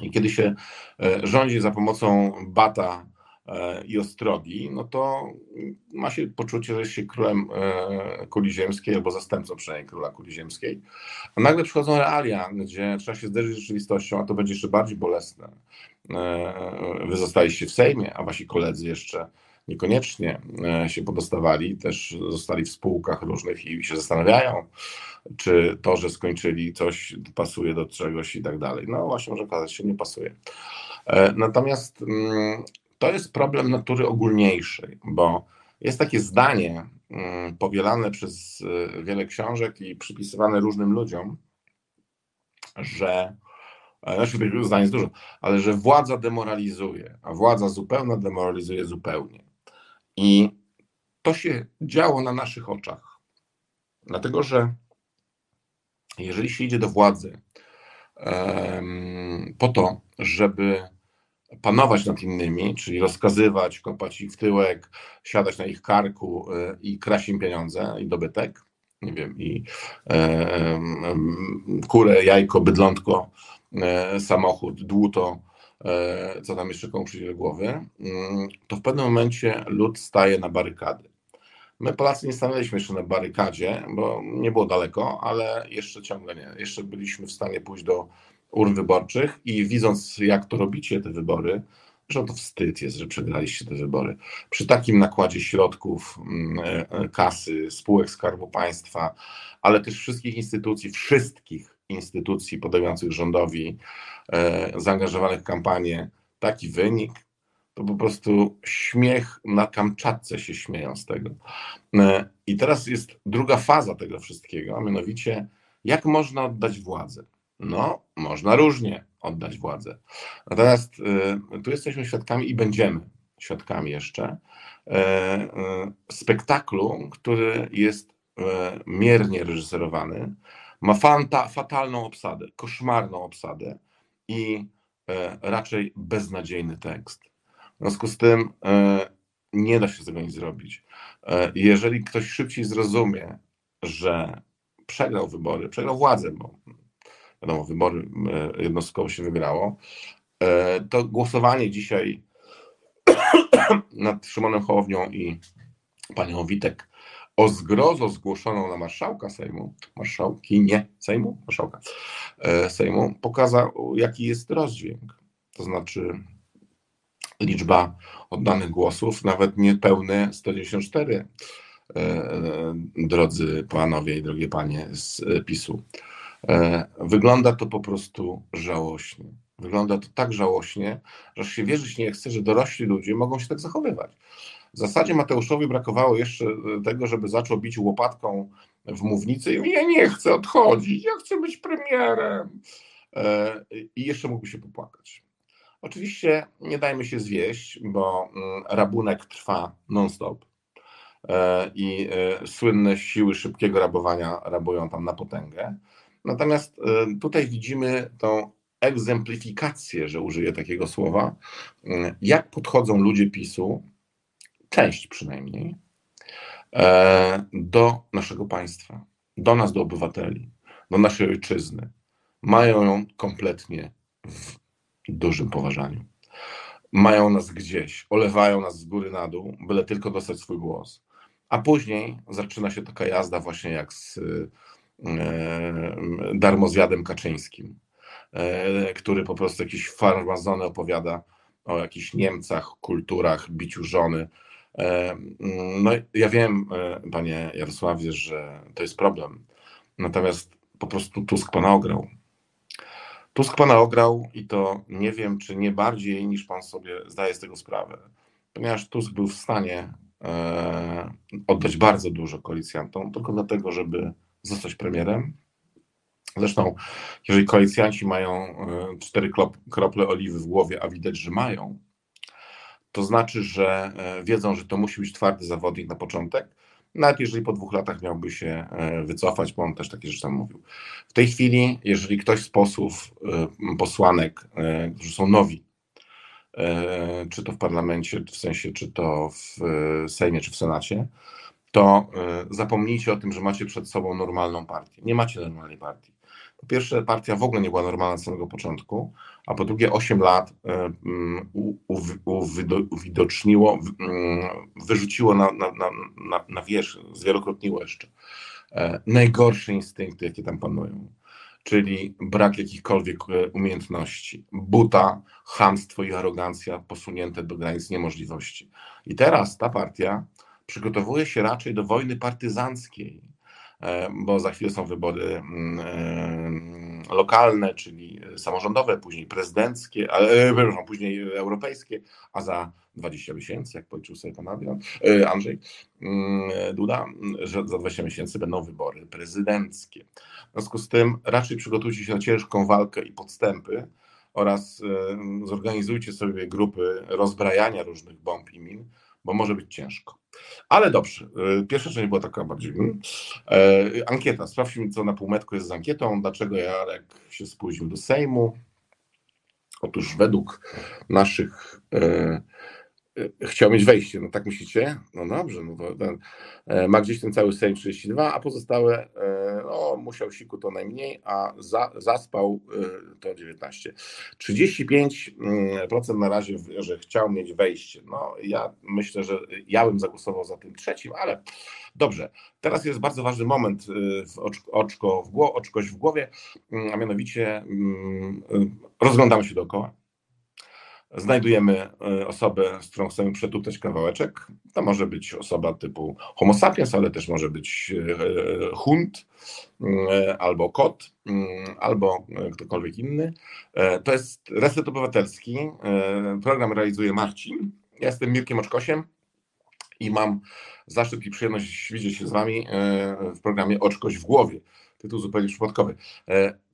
I kiedy się e, rządzi za pomocą bata e, i ostrogi, no to ma się poczucie, że jest się królem kuli ziemskiej albo zastępcą przynajmniej króla kuli ziemskiej. A nagle przychodzą realia, gdzie trzeba się zderzyć z rzeczywistością, a to będzie jeszcze bardziej bolesne. Wy zostaliście w Sejmie, a wasi koledzy jeszcze niekoniecznie się podostawali, też zostali w spółkach różnych i się zastanawiają, czy to, że skończyli coś pasuje do czegoś i tak dalej. No właśnie może okazać się, nie pasuje. E, natomiast mm, to jest problem natury ogólniejszej, bo jest takie zdanie mm, powielane przez e, wiele książek i przypisywane różnym ludziom, że e, znaczy tych zdań jest dużo, ale że władza demoralizuje, a władza zupełna demoralizuje zupełnie. I to się działo na naszych oczach. Dlatego, że jeżeli się idzie do władzy po to, żeby panować nad innymi, czyli rozkazywać, kopać ich w tyłek, siadać na ich karku e, i kraść im pieniądze i dobytek, nie wiem, i e, kurę, jajko, bydlątko, e, samochód, dłuto, e, co tam jeszcze komu przyjdzie do głowy, mm, to w pewnym momencie lud staje na barykady. My Polacy nie stanęliśmy jeszcze na barykadzie, bo nie było daleko, ale jeszcze ciągle nie. Jeszcze byliśmy w stanie pójść do urn wyborczych i widząc, jak to robicie, te wybory, że to wstyd jest, że przegraliście te wybory. Przy takim nakładzie środków, mm, e, e, kasy, spółek Skarbu Państwa, ale też wszystkich instytucji, wszystkich instytucji podających rządowi, e, zaangażowanych w kampanię, taki wynik, to po prostu śmiech na Kamczatce się śmieją z tego. I teraz jest druga faza tego wszystkiego, a mianowicie, jak można oddać władzę. No, można różnie oddać władzę. Natomiast y, tu jesteśmy świadkami i będziemy świadkami jeszcze y, y, spektaklu, który jest miernie reżyserowany, ma fanta, fatalną obsadę, koszmarną obsadę i raczej beznadziejny tekst. W związku z tym nie da się z tego nic zrobić. Jeżeli ktoś szybciej zrozumie, że przegrał wybory, przegrał władzę, bo wiadomo, wybory e, jednostkowo się wygrało, e, to głosowanie dzisiaj nad Szymonem Hołownią i panią Witek o zgrozo zgłoszoną na marszałka Sejmu, marszałki nie Sejmu, marszałka e, Sejmu, pokazał, jaki jest rozdźwięk. To znaczy liczba oddanych głosów, nawet niepełne 194, drodzy panowie i drogie panie z PiSu. E, wygląda to po prostu żałośnie. Wygląda to tak żałośnie, że się wierzyć nie chce, że dorośli ludzie mogą się tak zachowywać. W zasadzie Mateuszowi brakowało jeszcze e, tego, żeby zaczął bić łopatką w mównicy i ja nie chcę odchodzić, ja chcę być premierem. E, I jeszcze mógłby się popłakać. Oczywiście nie dajmy się zwieść, bo mm, rabunek trwa non-stop i słynne siły szybkiego rabowania rabują tam na potęgę. Natomiast y, tutaj widzimy tą egzemplifikację, że użyję takiego słowa, y, jak podchodzą ludzie PiSu, część przynajmniej, e, do naszego państwa, do nas, do obywateli, do naszej ojczyzny. Mają ją kompletnie w dużym poważaniu. Mają nas gdzieś, olewają nas z góry na dół, byle tylko dostać swój głos. A później zaczyna się taka jazda właśnie jak z darmozjadem Kaczyńskim, e, który po prostu jakieś farmazony opowiada o jakichś Niemcach, kulturach, biciu żony. E, no ja wiem, panie Jarosławie, że to jest problem. Natomiast po prostu Tusk pana ograł. Tusk pana ograł i to nie wiem, czy nie bardziej niż pan sobie zdaje z tego sprawę. Ponieważ Tusk był w stanie oddać bardzo dużo koalicjantom, tylko dlatego, żeby zostać premierem. Zresztą, jeżeli koalicjanci mają e, cztery krople oliwy w głowie, a widać, że mają, to znaczy, że e, wiedzą, że to musi być twardy zawodnik na początek, nawet jeżeli po dwóch latach miałby się e, wycofać, bo on też takie rzeczy tam mówił. W tej chwili, jeżeli ktoś z posłów, posłanek, którzy są nowi, czy to w parlamencie, w sensie, czy to w Sejmie, czy w Senacie, to e, zapomnijcie o tym, że macie przed sobą normalną partię. Nie macie normalnej partii. Po pierwsze, partia w ogóle nie była normalna od samego początku, a po drugie, 8 lat e, mm, uwidoczniło, mm, wyrzuciło na, na, na, na wierzch, zwielokrotniło jeszcze e, najgorsze instynkty, jakie tam panują. Czyli brak jakichkolwiek umiejętności, buta, chamstwo i arogancja posunięte do granic niemożliwości. I teraz ta partia przygotowuje się raczej do wojny partyzanckiej, e, bo za chwilę są wybory mm, e, lokalne, czyli samorządowe, później prezydenckie, a później europejskie, a za 20 miesięcy, jak policzył sobie pan e, Andrzej mm, Duda, że za 20 miesięcy będą wybory prezydenckie. W związku z tym raczej przygotujcie się na ciężką walkę i podstępy oraz zorganizujcie sobie grupy rozbrajania różnych bomb i min, bo może być ciężko. Ale dobrze, y, pierwsza część była taka bardziej. Hmm, e, ankieta. Sprawdźmy, co na półmetku jest z ankietą. Dlaczego Jarek się spóźnił do Sejmu? Otóż według naszych e, chciał mieć wejście, no tak myślicie? No dobrze, no to ten, e, ma gdzieś ten cały Sejm 32, a pozostałe, e, no musiał siku to najmniej, a za, zaspał to 19. 35% na razie, że chciał mieć wejście. No ja myślę, że ja bym zagłosował za tym trzecim, ale dobrze. Teraz jest bardzo ważny moment w oczko, oczko w w głowie, a mianowicie mm, rozglądamy się dookoła znajdujemy e, osobę, z którą chcemy przetuptać kawałeczek. To może być osoba typu Homo sapiens, ale też może być e, e, albo kot, albo ktokolwiek inny. To jest Reset Obywatelski. Program realizuje Marcin. Ja jestem Mirkiem Oczkosiem i mam zaszczyt i przyjemność widzieć się z Wami w programie Oczkość w głowie. Tytuł zupełnie przypadkowy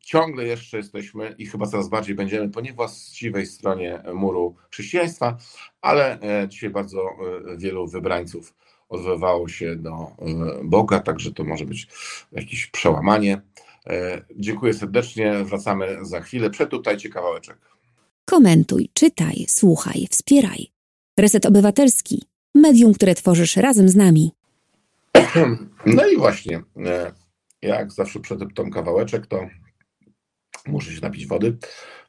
ciągle jeszcze jesteśmy i chyba coraz bardziej będziemy po niewłaściwej stronie muru chrześcijaństwa, ale e, dzisiaj bardzo e, wielu wybrańców odwoływało się do e, Boga, także to może być jakieś przełamanie. Dziękuję serdecznie, wracamy za chwilę. Przetutajcie kawałeczek. Komentuj, czytaj, słuchaj, wspieraj. Reset Obywatelski, medium, które tworzysz razem z nami. No i właśnie, jak zawsze przetuptam kawałeczek, to Muszę się napić wody,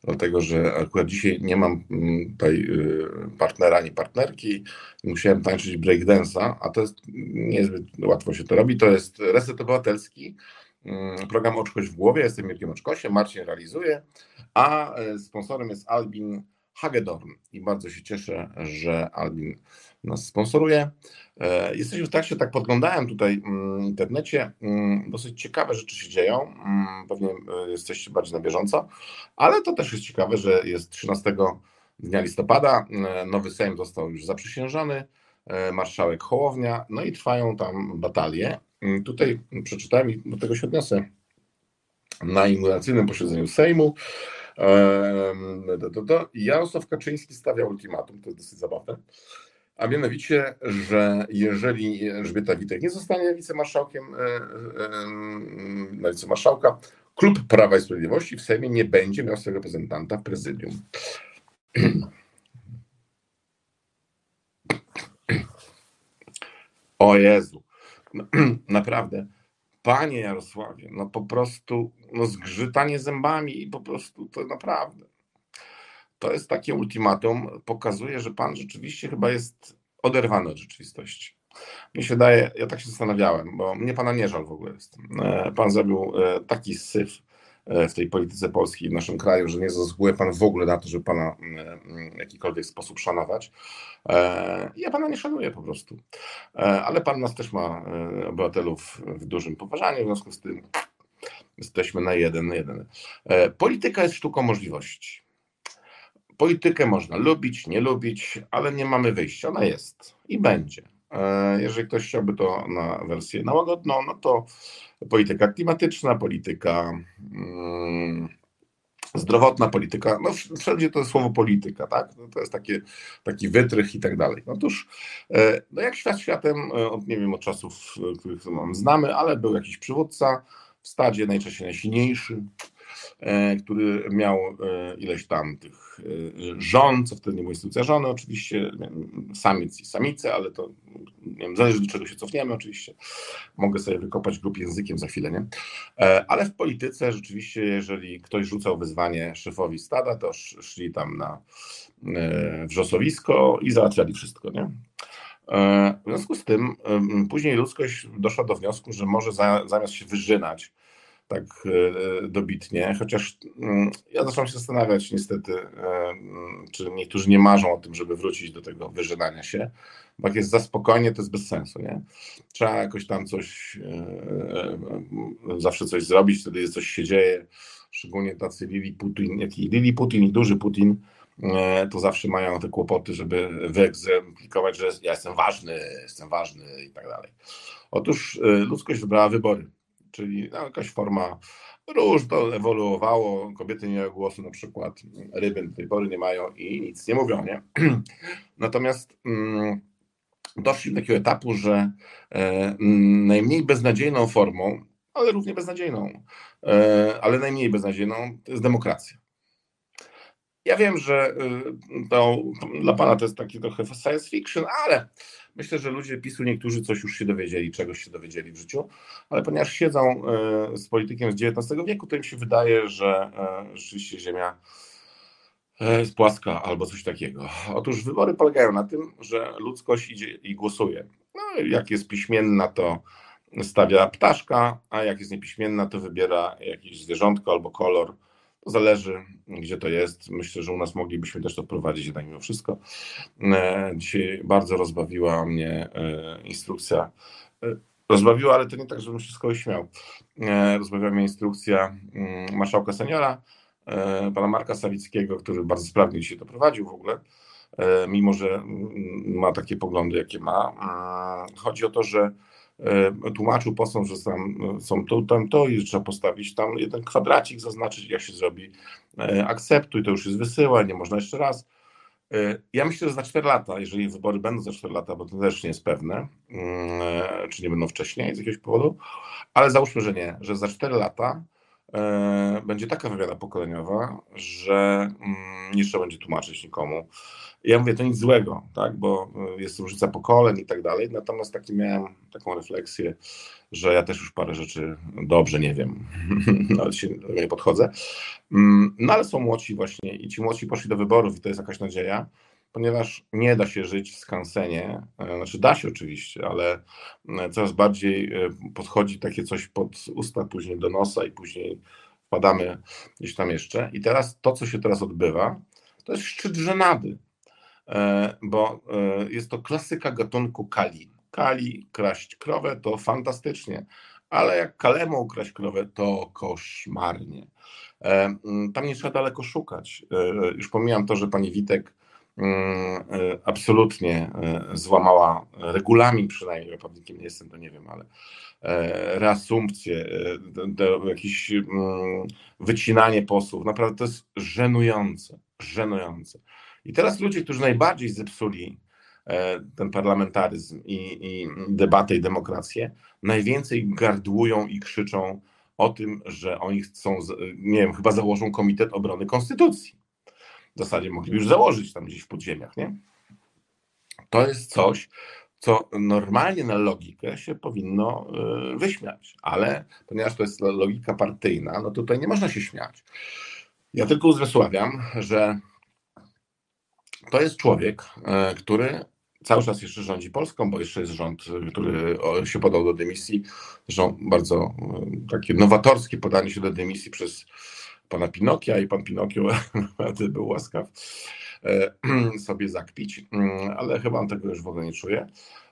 dlatego że akurat dzisiaj nie mam mm, tutaj y, partnera ani partnerki. Musiałem tańczyć breakdance'a, a to jest niezbyt łatwo się to robi. To jest Reset Obywatelski, mm, program Oczkość w głowie. Jestem Mirkiem Oczkosiem, Marcin realizuje, a e, sponsorem jest Albin Hagedorn i bardzo się cieszę, że Albin nas sponsoruje. E, jesteśmy w trakcie, tak podglądałem tutaj mm, w internecie, mm, dosyć ciekawe rzeczy się dzieją, mm, pewnie e, jesteście bardziej na bieżąco, ale to też jest ciekawe, że jest 13 dnia listopada, e, nowy Sejm został już zaprzysiężony, marszałek Hołownia, no i trwają tam batalie. Tutaj przeczytałem i do tego się odniosę. Na inauguracyjnym posiedzeniu Sejmu do, Jarosław Kaczyński stawia ultimatum, to jest dosyć zabawne. A mianowicie, że jeżeli Elżbieta Witek nie zostanie wicemarszałkiem e, e, na wicemarszałka, klub Prawa i Sprawiedliwości w Sejmie nie będzie miał swojego reprezentanta w prezydium. O Jezu, no, naprawdę, panie Jarosławie, no po prostu no zgrzytanie zębami i po prostu to naprawdę to jest takie ultimatum, pokazuje, że pan rzeczywiście chyba jest oderwany od rzeczywistości. Mi się daje, ja tak się zastanawiałem, bo mnie pana nie żal w ogóle jest. Pan zrobił e, taki syf w tej polityce polskiej w naszym kraju, że nie zasługuje pan w ogóle na to, żeby pana w jakikolwiek sposób szanować. Ja pana nie szanuję po prostu. Ale pan nas też ma obywatelów w dużym poważaniu, w związku z tym jesteśmy na jeden na jeden. Polityka jest sztuką możliwości. Politykę można lubić, nie lubić, ale nie mamy wyjścia. Ona jest i będzie. E, jeżeli ktoś chciałby to na wersję na łagodną, no to polityka klimatyczna, polityka mm, zdrowotna, polityka, no wszędzie to słowo polityka, tak? No to jest takie, taki wytrych i tak dalej. Otóż, e, no jak świat światem, e, od, nie wiem, od czasów, których znamy, ale był jakiś przywódca w stadzie, najczęściej najsilniejszy, który miał e, ileś tam tych e, żon, co wtedy nie była instytucja żony, oczywiście, samiec i samice, ale to nie wiem, zależy do czego się cofniemy oczywiście. Mogę sobie wykopać grup językiem za chwilę, nie? Ale w polityce rzeczywiście, jeżeli ktoś rzucał wyzwanie szefowi stada, to szli tam na wrzosowisko i załatwiali wszystko, nie? W związku z tym później ludzkość doszła do wniosku, że może zamiast się wyżynać tak e, dobitnie, chociaż mm, ja zacząłem się zastanawiać niestety, e, czy niektórzy nie marzą o tym, żeby wrócić do tego wyżynania się, bo jak jest za spokojnie, to jest bez sensu, nie? Trzeba jakoś tam coś, e, zawsze coś zrobić, wtedy coś się dzieje, szczególnie tacy Lili Putin, jaki Lili Putin i duży Putin, to zawsze mają te kłopoty, żeby wyegzemplikować, że ja jestem ważny, jestem ważny i tak dalej. Otóż ludzkość wybrała wybory czyli no, jakaś forma róż, to ewoluowało, kobiety nie mają głosu, na przykład ryby do tej pory nie mają i nic nie mówią, nie? Natomiast mm, doszli do takiego etapu, że najmniej beznadziejną formą, ale równie beznadziejną, ale najmniej beznadziejną to jest demokracja. Ja wiem, że to dla Pana to jest taki trochę science fiction, ale myślę, że ludzie PiSu niektórzy coś już się dowiedzieli, czegoś się dowiedzieli w życiu, ale ponieważ siedzą z politykiem z XIX wieku, to im się wydaje, że rzeczywiście Ziemia jest płaska albo coś takiego. Otóż wybory polegają na tym, że ludzkość idzie i głosuje. No, jak jest piśmienna, to stawia ptaszka, a jak jest niepiśmienna, to wybiera jakieś zwierzątko albo kolor. Zależy, gdzie to jest. Myślę, że u nas moglibyśmy też to prowadzić jednak mimo wszystko. E, dzisiaj bardzo rozbawiła mnie e, instrukcja. Rozbawiła, ale to nie tak, żebym się z kogoś śmiał. Rozbawiła mnie instrukcja mm, marszałka seniora, E, pana Marka Sawickiego, który bardzo sprawnie się to prowadził w ogóle, e, mimo że mm, ma takie poglądy, jakie ma. E, chodzi o to, że tłumaczył posłom, że tam są to, tam to i trzeba postawić tam jeden kwadracik, zaznaczyć, jak się zrobi akceptuj, to już jest wysyła, nie można jeszcze raz. Ja myślę, że za 4 lata, jeżeli wybory będą za 4 lata, bo to też nie jest pewne, mm, czy nie będą wcześniej z jakiegoś powodu, ale załóżmy, że nie, że za 4 lata E, będzie taka wymiana pokoleniowa, że mm, nie trzeba będzie tłumaczyć nikomu. Ja mówię, to nic złego, tak, bo e, jest różnica pokoleń i tak dalej, natomiast taki miałem taką refleksję, że ja też już parę rzeczy dobrze nie wiem, nawet się nie podchodzę. Mm, no ale są młodsi właśnie i ci młodsi poszli do wyborów i to jest jakaś nadzieja, ponieważ nie da się żyć w skansenie, e, znaczy da się oczywiście, ale e, coraz bardziej e, podchodzi takie coś pod usta, później do nosa i później wpadamy gdzieś tam jeszcze. I teraz to, co się teraz odbywa, to jest szczyt żenady, bo jest to klasyka gatunku kali. Kali kraść krowę to fantastycznie, ale jak kalemu ukraść krowę to koszmarnie. Tam nie trzeba daleko szukać. Już pomijam to, że pani Witek Mm, e, absolutnie e, złamała regulamin, przynajmniej prawnikiem nie jestem, to nie wiem, ale e, reasumpcję, jakieś mm, wycinanie posłów, naprawdę to jest żenujące, żenujące. I teraz ludzie, którzy najbardziej zepsuli ten parlamentaryzm i, i debatę i demokrację, najwięcej gardłują i krzyczą o tym, że oni chcą, nie wiem, chyba założą Komitet Obrony Konstytucji w zasadzie mogliby już założyć tam gdzieś w podziemiach, nie? To jest coś, co normalnie na logikę się powinno y, wyśmiać, ale ponieważ to jest logika partyjna, no tutaj nie można się śmiać. Ja tylko uzmysławiam, że to jest człowiek, y, który cały czas jeszcze rządzi Polską, bo jeszcze jest rząd, który się podał do dymisji. Zresztą bardzo y, takie nowatorskie podanie się do dymisji przez pana Pinokia i pan Pinokio był łaskaw e, sobie zakpić, mm, ale chyba on tego już w ogóle nie czuje.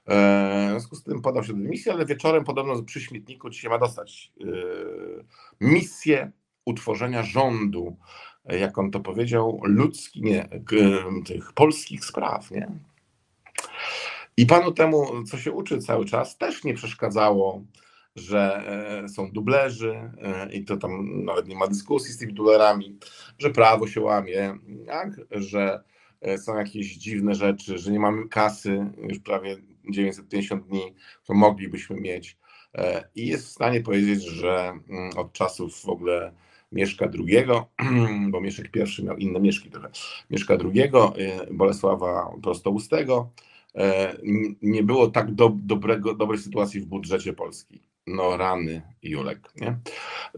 E, w związku z tym podał się do dymisji, ale wieczorem podobno przy śmietniku dzisiaj ma dostać e, misję utworzenia rządu, jak on to powiedział, ludzki, nie, tych polskich spraw, nie? I panu temu, co się uczy cały czas, też nie przeszkadzało że e, są dublerzy e, i to tam nawet nie ma dyskusji z tymi dublerami, że prawo się łamie, tak? że e, są jakieś dziwne rzeczy, że nie mamy kasy już prawie 950 dni, to moglibyśmy mieć. I jest w stanie powiedzieć, że mm, od czasów w ogóle Mieszka II, bo Mieszek I miał inne Mieszki trochę, Mieszka II, Bolesława Prostoustego, nie było tak do, dobrego, dobrej sytuacji w budżecie Polski. No rany, Julek, nie?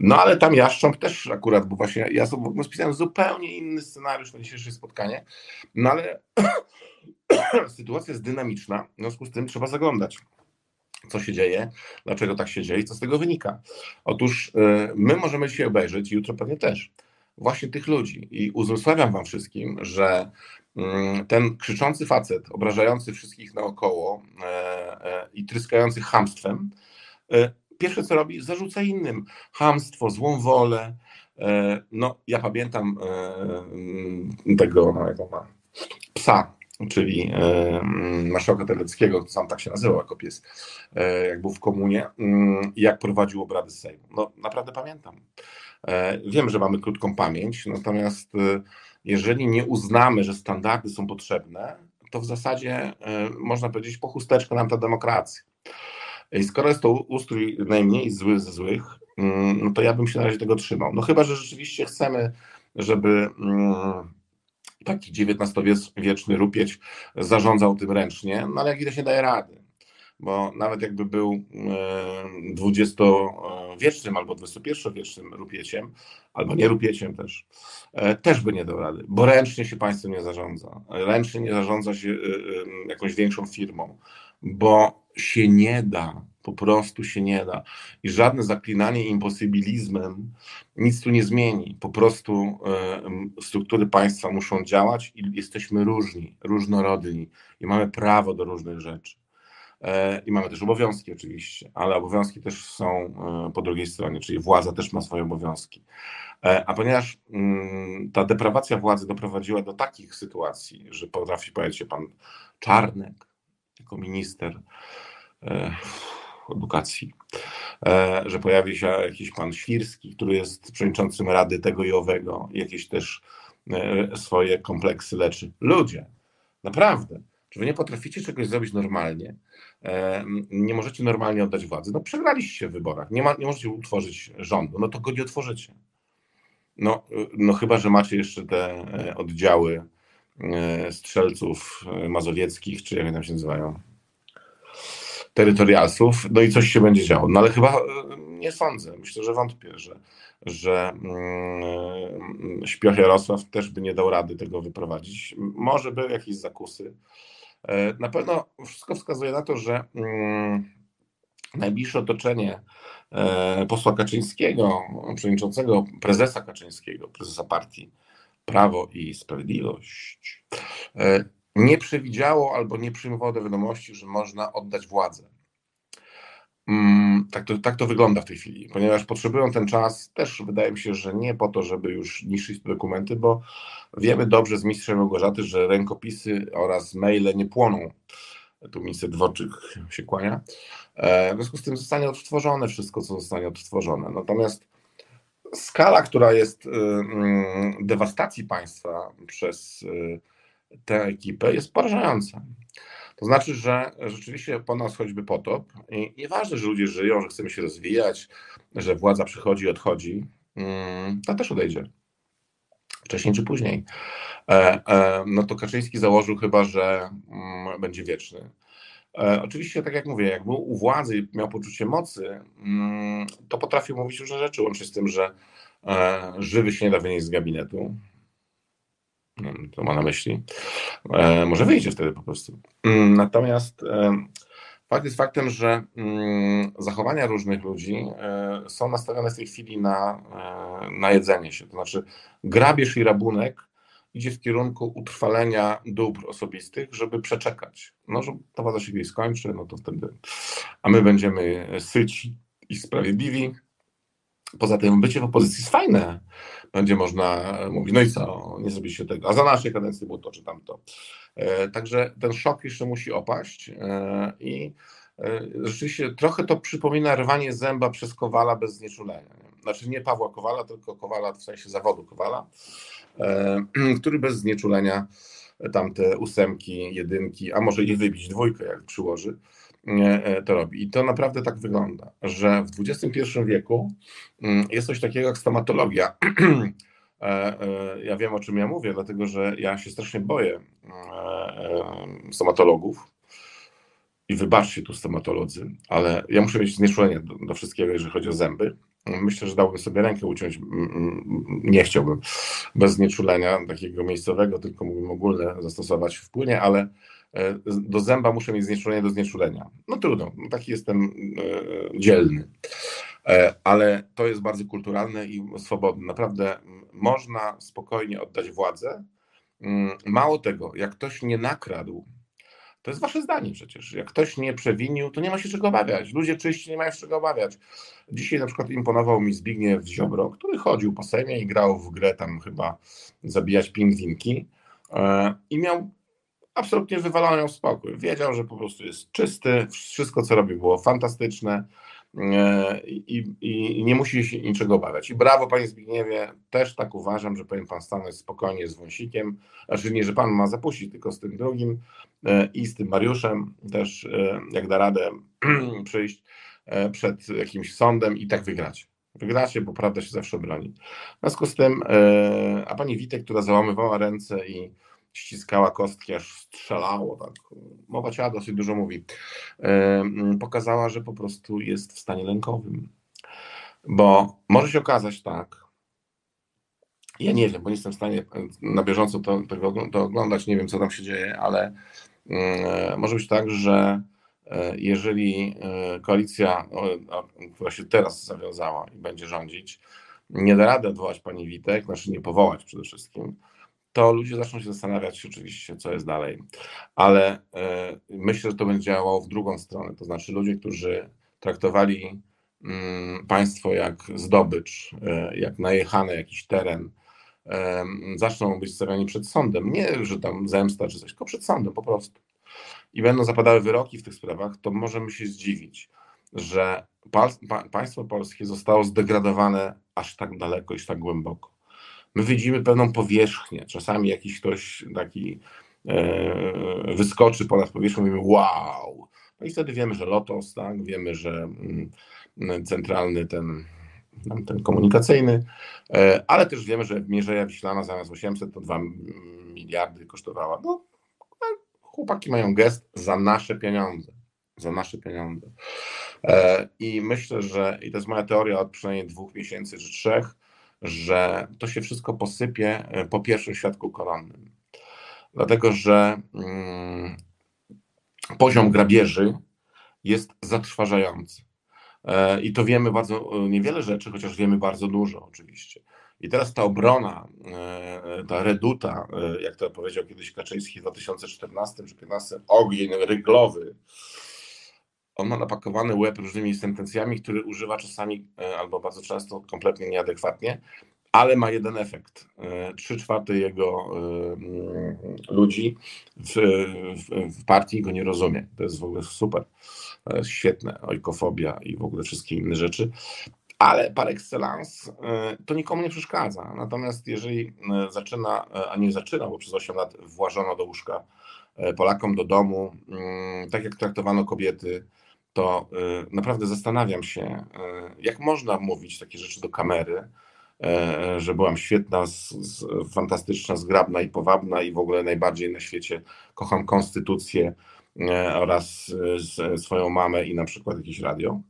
No ale tam Jaszcząb też akurat, bo właśnie ja sobie spisałem zupełnie inny scenariusz na dzisiejsze spotkanie, no ale sytuacja jest dynamiczna, w związku z tym trzeba zaglądać co się dzieje, dlaczego tak się dzieje i co z tego wynika. Otóż y, my możemy dzisiaj obejrzeć, jutro pewnie też, właśnie tych ludzi. I uzmysławiam Wam wszystkim, że mm, ten krzyczący facet, obrażający wszystkich naokoło e, e, i tryskający hamstwem, e, pierwsze co robi, zarzuca innym hamstwo, złą wolę. E, no, ja pamiętam e, tego, no, jak ma, psa, czyli e, marszałka Terleckiego, sam tak się nazywał jako pies, jak był w komunie, mm, jak prowadził obrady Sejmu. No, naprawdę pamiętam. Wiem, że mamy krótką pamięć, natomiast jeżeli nie uznamy, że standardy są potrzebne, to w zasadzie można powiedzieć po chusteczkę nam ta demokracja. I skoro jest to ustrój najmniej zły ze złych, mm, no to ja bym się na razie tego trzymał. No chyba, że rzeczywiście chcemy, żeby mm, taki XIX-wieczny rupieć zarządzał tym ręcznie, no ale jak widać nie daje rady. Bo nawet jakby był dwudziestowiecznym albo XXI-wiecznym rupieciem, albo nie rupieciem też, e, też by nie dał rady, bo ręcznie się państwem nie zarządza. Ręcznie nie zarządza się e, e, jakąś większą firmą, bo się nie da, po prostu się nie da. I żadne zaklinanie imposybilizmem nic tu nie zmieni. Po prostu struktury państwa muszą działać i jesteśmy różni, różnorodni i mamy prawo do różnych rzeczy. E, I mamy też obowiązki oczywiście, ale obowiązki też są e, po drugiej stronie, czyli władza też ma swoje obowiązki. E, a ponieważ mm, ta deprawacja władzy doprowadziła do takich sytuacji, że potrafi pojawić się pan Czarnek jako minister edukacji, że pojawi się jakiś pan Świrski, który jest przewodniczącym Rady tego i owego, jakieś też swoje kompleksy leczy. Ludzie, naprawdę, czy wy nie potraficie czegoś zrobić normalnie? Nie możecie normalnie oddać władzy? No przegraliście w wyborach, nie, ma, nie możecie utworzyć rządu, no to go nie otworzycie. No, no chyba, że macie jeszcze te e, oddziały e, strzelców e, mazowieckich, czy jak tam się nazywają, terytorialsów, no i coś się będzie działo. No ale chyba nie sądzę, myślę, że wątpię, że, że mm, śpioch Jarosław też by nie dał rady tego wyprowadzić. Może by jakieś zakusy, E, na pewno wszystko wskazuje na to, że mm, najbliższe otoczenie e, posła Kaczyńskiego, przewodniczącego prezesa Kaczyńskiego, prezesa partii Prawo i Sprawiedliwość, e, nie przewidziało albo nie przyjmowało do wiadomości, że można oddać władzę. Mm, tak to, tak to wygląda w tej chwili, ponieważ potrzebują ten czas, też wydaje mi się, że nie po to, żeby już niszczyć dokumenty, bo wiemy dobrze z mistrzem Małgorzaty, że rękopisy oraz maile nie płoną. Tu minister Dworczyk się kłania. E, w związku z tym zostanie odtworzone wszystko, co zostanie odtworzone. Natomiast skala, która jest y, mm, dewastacji państwa przez y, tę ekipę, jest porażająca. To znaczy, że rzeczywiście po nas choćby potop i nieważne, że ludzie żyją, że chcemy się rozwijać, że władza przychodzi i odchodzi, mm, to też odejdzie. Wcześniej czy później. E, e, no to Kaczyński założył chyba, że mm, będzie wieczny. E, oczywiście, tak jak mówię, jak był u władzy miał poczucie mocy, mm, to potrafił mówić różne rzeczy, łącznie z tym, że żywy się nie da wynieść z gabinetu, to ma na myśli. E, może wyjdzie wtedy po prostu. Mm, natomiast e, fakt jest faktem, że mm, zachowania różnych ludzi e, są nastawione w tej chwili na, na jedzenie się. To znaczy, grabież i rabunek idzie w kierunku utrwalenia dóbr osobistych, żeby przeczekać. No, że kiedyś skończy, no to wtedy. A my będziemy syci i sprawiedliwi. Poza tym bycie w opozycji jest fajne będzie można mówić, no i co, nie zrobiliście tego, a za naszej kadencji było to czy tamto. E, także ten szok jeszcze musi opaść e, i e, rzeczywiście trochę to przypomina rwanie zęba przez Kowala bez znieczulenia. Znaczy nie Pawła Kowala, tylko Kowala w sensie zawodu Kowala, który bez znieczulenia tamte ósemki, jedynki, a może i wybić dwójkę, jak przyłoży, E, to robi. I to naprawdę tak wygląda, że w XXI wieku mm, jest coś takiego jak stomatologia. E, e, ja wiem, o czym ja mówię, dlatego że ja się strasznie boję stomatologów. I wybaczcie tu stomatolodzy, ale ja muszę mieć znieczulenie do, do wszystkiego, jeżeli chodzi o zęby. Myślę, że dałbym sobie rękę uciąć. Nie chciałbym bez znieczulenia takiego miejscowego, tylko mógłbym ogólne zastosować w płynie, ale E, do zęba muszę mieć znieczulenie do znieczulenia. No trudno, no taki jestem e, dzielny. E, ale to jest bardzo kulturalne i swobodne. Naprawdę można spokojnie oddać władzę. Mało tego, jak ktoś nie nakradł, to jest wasze zdanie przecież. Jak ktoś nie przewinił, to nie ma się czego obawiać. Ludzie czyści nie mają się czego obawiać. Dzisiaj na przykład imponował mi Zbigniew Ziobro, który chodził po Sejmie i grał w grę tam chyba zabijać pingwinki i miał absolutnie wywalał ją w spokój. Wiedział, że po prostu jest czysty, wszystko co robił było fantastyczne i, i, nie musi się niczego obawiać. I brawo Panie Zbigniewie, też tak uważam, że powinien Pan stanąć spokojnie z Wąsikiem, znaczy nie, że Pan ma zapuścić, tylko z tym drugim i z tym Mariuszem też, jak da radę przyjść przed jakimś sądem i tak wygrać. Wygracie, bo prawda się zawsze broni. W związku z tym, a Pani Witek, która załamywała ręce i ściskała kostki, aż strzelało. Tak. Mowa ciała dosyć dużo mówi. Pokazała, że po prostu jest w stanie lękowym. Bo może się okazać tak, ja nie wiem, bo nie jestem w stanie na bieżąco to, to oglądać, nie wiem co tam się dzieje, ale może być tak, że e, jeżeli e, koalicja, która się teraz zawiązała i będzie rządzić, nie da rady odwołać pani Witek, znaczy nie powołać przede wszystkim, to ludzie zaczną się zastanawiać oczywiście, co jest dalej. Ale e, myślę, że to będzie działało w drugą stronę. To znaczy ludzie, którzy traktowali mm, państwo jak zdobycz, e, jak najechany jakiś teren, e, zaczną być stawiani przed sądem. Nie, że tam zemsta czy coś, tylko przed sądem po prostu. I będą zapadały wyroki w tych sprawach, to możemy się zdziwić, że państwo polskie zostało zdegradowane aż tak daleko i tak głęboko my widzimy pewną powierzchnię. Czasami jakiś ktoś taki e, wyskoczy ponad powierzchnię, mówimy wow. No i wtedy wiemy, że Lotos, tak? wiemy, że mm, centralny ten, ten komunikacyjny, e, ale też wiemy, że Mierzeja Wiślana zamiast 800 to 2 miliardy kosztowała. No, chłopaki mają gest za nasze pieniądze. Za nasze pieniądze. E, I myślę, że, i to jest moja teoria od przynajmniej dwóch miesięcy czy trzech, że to się wszystko posypie e, po pierwszym świadku koronnym. Dlatego, że mm, poziom grabieży jest zatrważający. E, I to wiemy bardzo e, niewiele rzeczy, chociaż wiemy bardzo dużo oczywiście. I teraz ta obrona, ta reduta, jak to powiedział kiedyś Kaczyński w 2014 czy 2015, ogień ryglowy, on ma napakowany łeb różnymi sentencjami, który używa czasami e, albo bardzo często kompletnie nieadekwatnie, ale ma jeden efekt. E, trzy czwarte jego e, mm, ludzi w, w, w, partii go nie rozumie. To jest w ogóle super. Świetne. Ojkofobia i w ogóle wszystkie inne rzeczy. Ale par excellence to nikomu nie przeszkadza. Natomiast jeżeli zaczyna, a nie zaczyna, bo przez 8 lat włażono do łóżka Polakom do domu, mm, tak jak traktowano kobiety, to y, naprawdę zastanawiam się, y, jak można mówić takie rzeczy do kamery, y, że byłam świetna, fantastyczna, zgrabna i powabna i w ogóle najbardziej na świecie kocham konstytucję oraz swoją mamę i na przykład jakieś radio.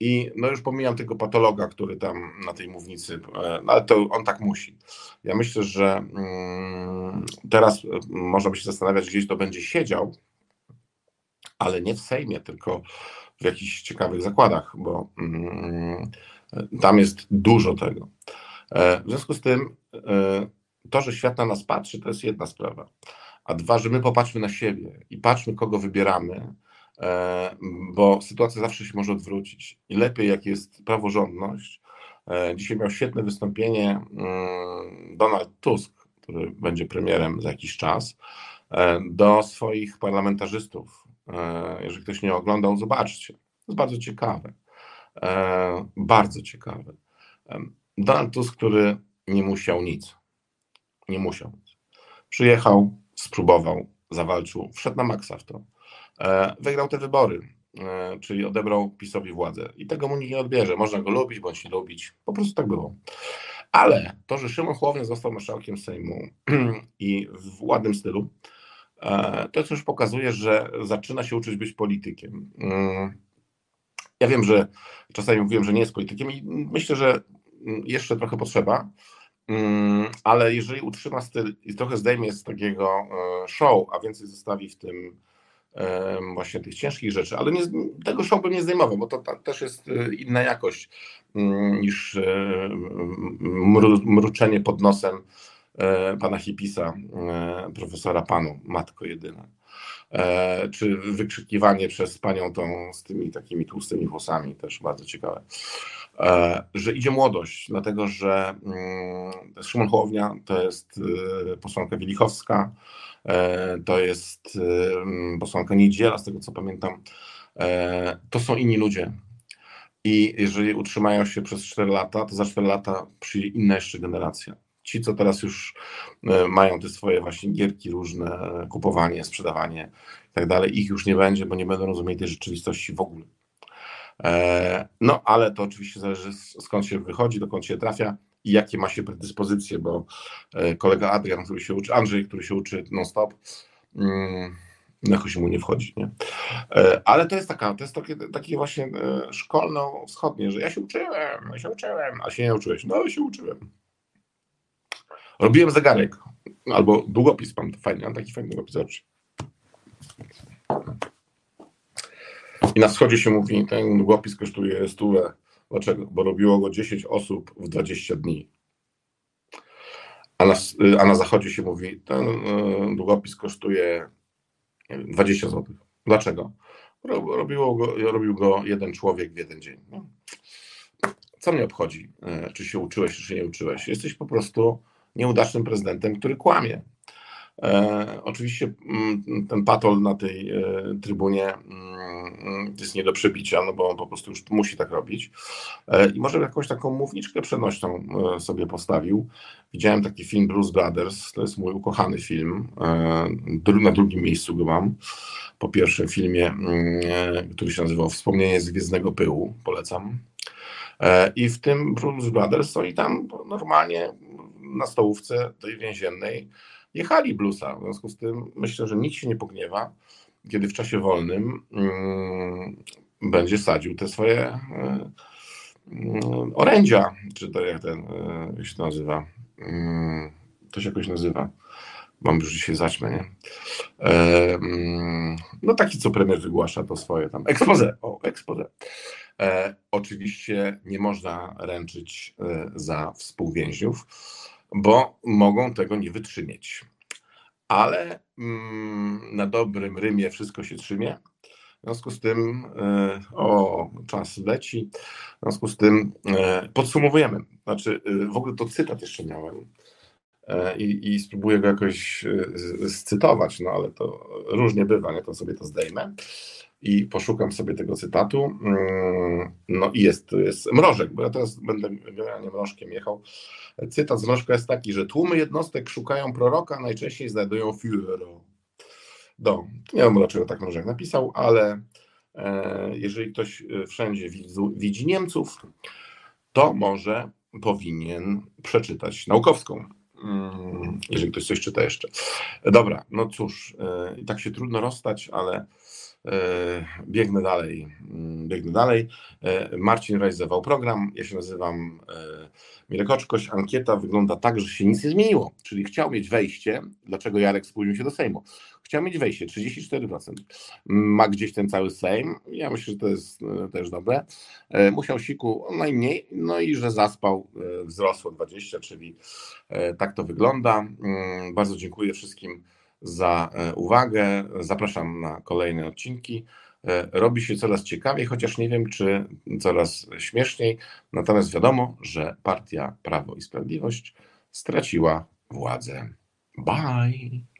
I no już pomijam tego patologa, który tam na tej mównicy, no ale to on tak musi. Ja myślę, że mm, teraz można by się zastanawiać, gdzieś to będzie siedział, ale nie w Sejmie, tylko w jakichś ciekawych zakładach, bo mm, tam jest dużo tego. E, w związku z tym, e, to, że świat na nas patrzy, to jest jedna sprawa. A dwa, że my popatrzmy na siebie i patrzmy, kogo wybieramy, e, bo sytuacja zawsze się może odwrócić. I lepiej, jak jest praworządność. Dzisiaj miał świetne wystąpienie mm, Donald Tusk, który będzie premierem za jakiś czas, do swoich parlamentarzystów jeżeli ktoś nie oglądał, zobaczcie. To jest bardzo ciekawe. E, bardzo ciekawe. E, Donald Tusk, który nie musiał nic. Nie musiał. Przyjechał, spróbował, zawalczył, wszedł na maksa w to. Wygrał te wybory, czyli odebrał PiSowi władzę. I tego mu nikt nie odbierze. Można go lubić bądź nie lubić. Po prostu tak było. Ale to, że Szymon Hołownia został marszałkiem Sejmu i w ładnym stylu, E, to już pokazuje, że zaczyna się uczyć być politykiem. Mm, ja wiem, że czasami mówiłem, że nie jest politykiem i myślę, że jeszcze trochę potrzeba, mm, ale jeżeli utrzyma styl i trochę zdejmie z takiego e, show, a więcej zostawi w tym e, właśnie tych ciężkich rzeczy, ale nie, tego show bym nie zdejmował, bo to też jest inna jakość mm, niż mruczenie pod nosem E, pana Hipisa, e, profesora Panu, matko jedyna. E, czy wykrzykiwanie przez panią tą z tymi takimi tłustymi włosami, też bardzo ciekawe. Że idzie młodość, dlatego że mm, Szymon Hołownia to jest posłanka Wielichowska, to jest posłanka Niedziela, z tego co pamiętam, to są inni ludzie. I jeżeli utrzymają się przez 4 lata, to za 4 lata przyjdzie inna jeszcze generacja. Ci, co teraz już mają te swoje właśnie gierki różne, kupowanie, sprzedawanie i tak dalej, ich już nie będzie, bo nie będą rozumieli tej rzeczywistości w ogóle. No, ale to oczywiście zależy skąd się wychodzi, dokąd się trafia i jakie ma się predyspozycje, bo e, kolega Adrian, który się uczy, Andrzej, który się uczy non-stop, mm, jakoś mu nie wchodzi, nie? E, ale to jest taka, to jest takie, takie właśnie e, szkolno-wschodnie, że ja się uczyłem, ja się uczyłem, a się nie uczyłeś. No, się uczyłem. Robiłem zegarek, albo długopis mam, to fajnie, mam taki fajny długopis. I na wschodzie się mówi, ten długopis kosztuje stówę Dlaczego? Bo robiło go 10 osób w 20 dni. A na, a na zachodzie się mówi, ten e, długopis kosztuje wiem, 20 zł. Dlaczego? Robiło go, robił go jeden człowiek w jeden dzień. No. Co mnie obchodzi, e, czy się uczyłeś, czy się nie uczyłeś? Jesteś po prostu nieudacznym prezydentem, który kłamie. E, oczywiście mm, ten patol na tej e, trybunie mm, jest nie do przebicia, no bo on po prostu już musi tak robić. E, I może jakąś taką mówniczkę przenośną e, sobie postawił. Widziałem taki film Blues Brothers, to jest mój ukochany film. E, na drugim miejscu go mam. Po pierwszym filmie, mm, który się nazywał Wspomnienie z Gwiezdnego Pyłu, polecam. E, I w tym Blues Brothers i tam normalnie na stołówce tej więziennej jechali bluesa. W związku z tym myślę, że nikt się nie pogniewa, kiedy w czasie wolnym mm, będzie sadził te swoje y, orędzia, czy to jak ten y, się nazywa. Y, to się jakoś nazywa. Mam już dzisiaj zaćmę, nie? E, no taki, co premier wygłasza to swoje tam. Expose. O, expose. E, oczywiście nie można ręczyć za współwięźniów bo mogą tego nie wytrzymieć. Ale mm, na dobrym rymie wszystko się trzymie. W związku z tym, e, o, czas leci. W związku z tym e, podsumowujemy. Znaczy, e, w ogóle to cytat jeszcze miałem. I, i spróbuję go jakoś scytować, no ale to różnie bywa, nie? To sobie to zdejmę i poszukam sobie tego cytatu. Mm, no i jest, jest mrożek, bo ja teraz będę generalnie mrożkiem jechał. Cytat z mrożka jest taki, że tłumy jednostek szukają proroka, najczęściej znajdują Führera. No, nie wiem dlaczego tak mrożek napisał, ale e, jeżeli ktoś e, wszędzie widzi Niemców, to może powinien przeczytać naukowską. Mm, jeżeli ktoś coś czyta jeszcze. Dobra, no cóż, e, tak się trudno rozstać, ale biegnę dalej. Mm, biegnę dalej. E, Marcin realizował program. Ja się nazywam e, Mirek Oczkoś. Ankieta wygląda tak, że się nic nie zmieniło. Czyli chciał mieć wejście. Dlaczego Jarek spóźnił się do Sejmu? Chciał mieć wejście 34%. Ma gdzieś ten cały Sejm. Ja myślę, że to jest też dobre. Musiał siku najmniej, no i że zaspał, wzrosło 20, czyli tak to wygląda. Mm, bardzo dziękuję wszystkim za e, uwagę. Zapraszam na kolejne odcinki. E, robi się coraz ciekawiej, chociaż nie wiem, czy coraz śmieszniej. Natomiast wiadomo, że partia Prawo i Sprawiedliwość straciła władzę. Bye.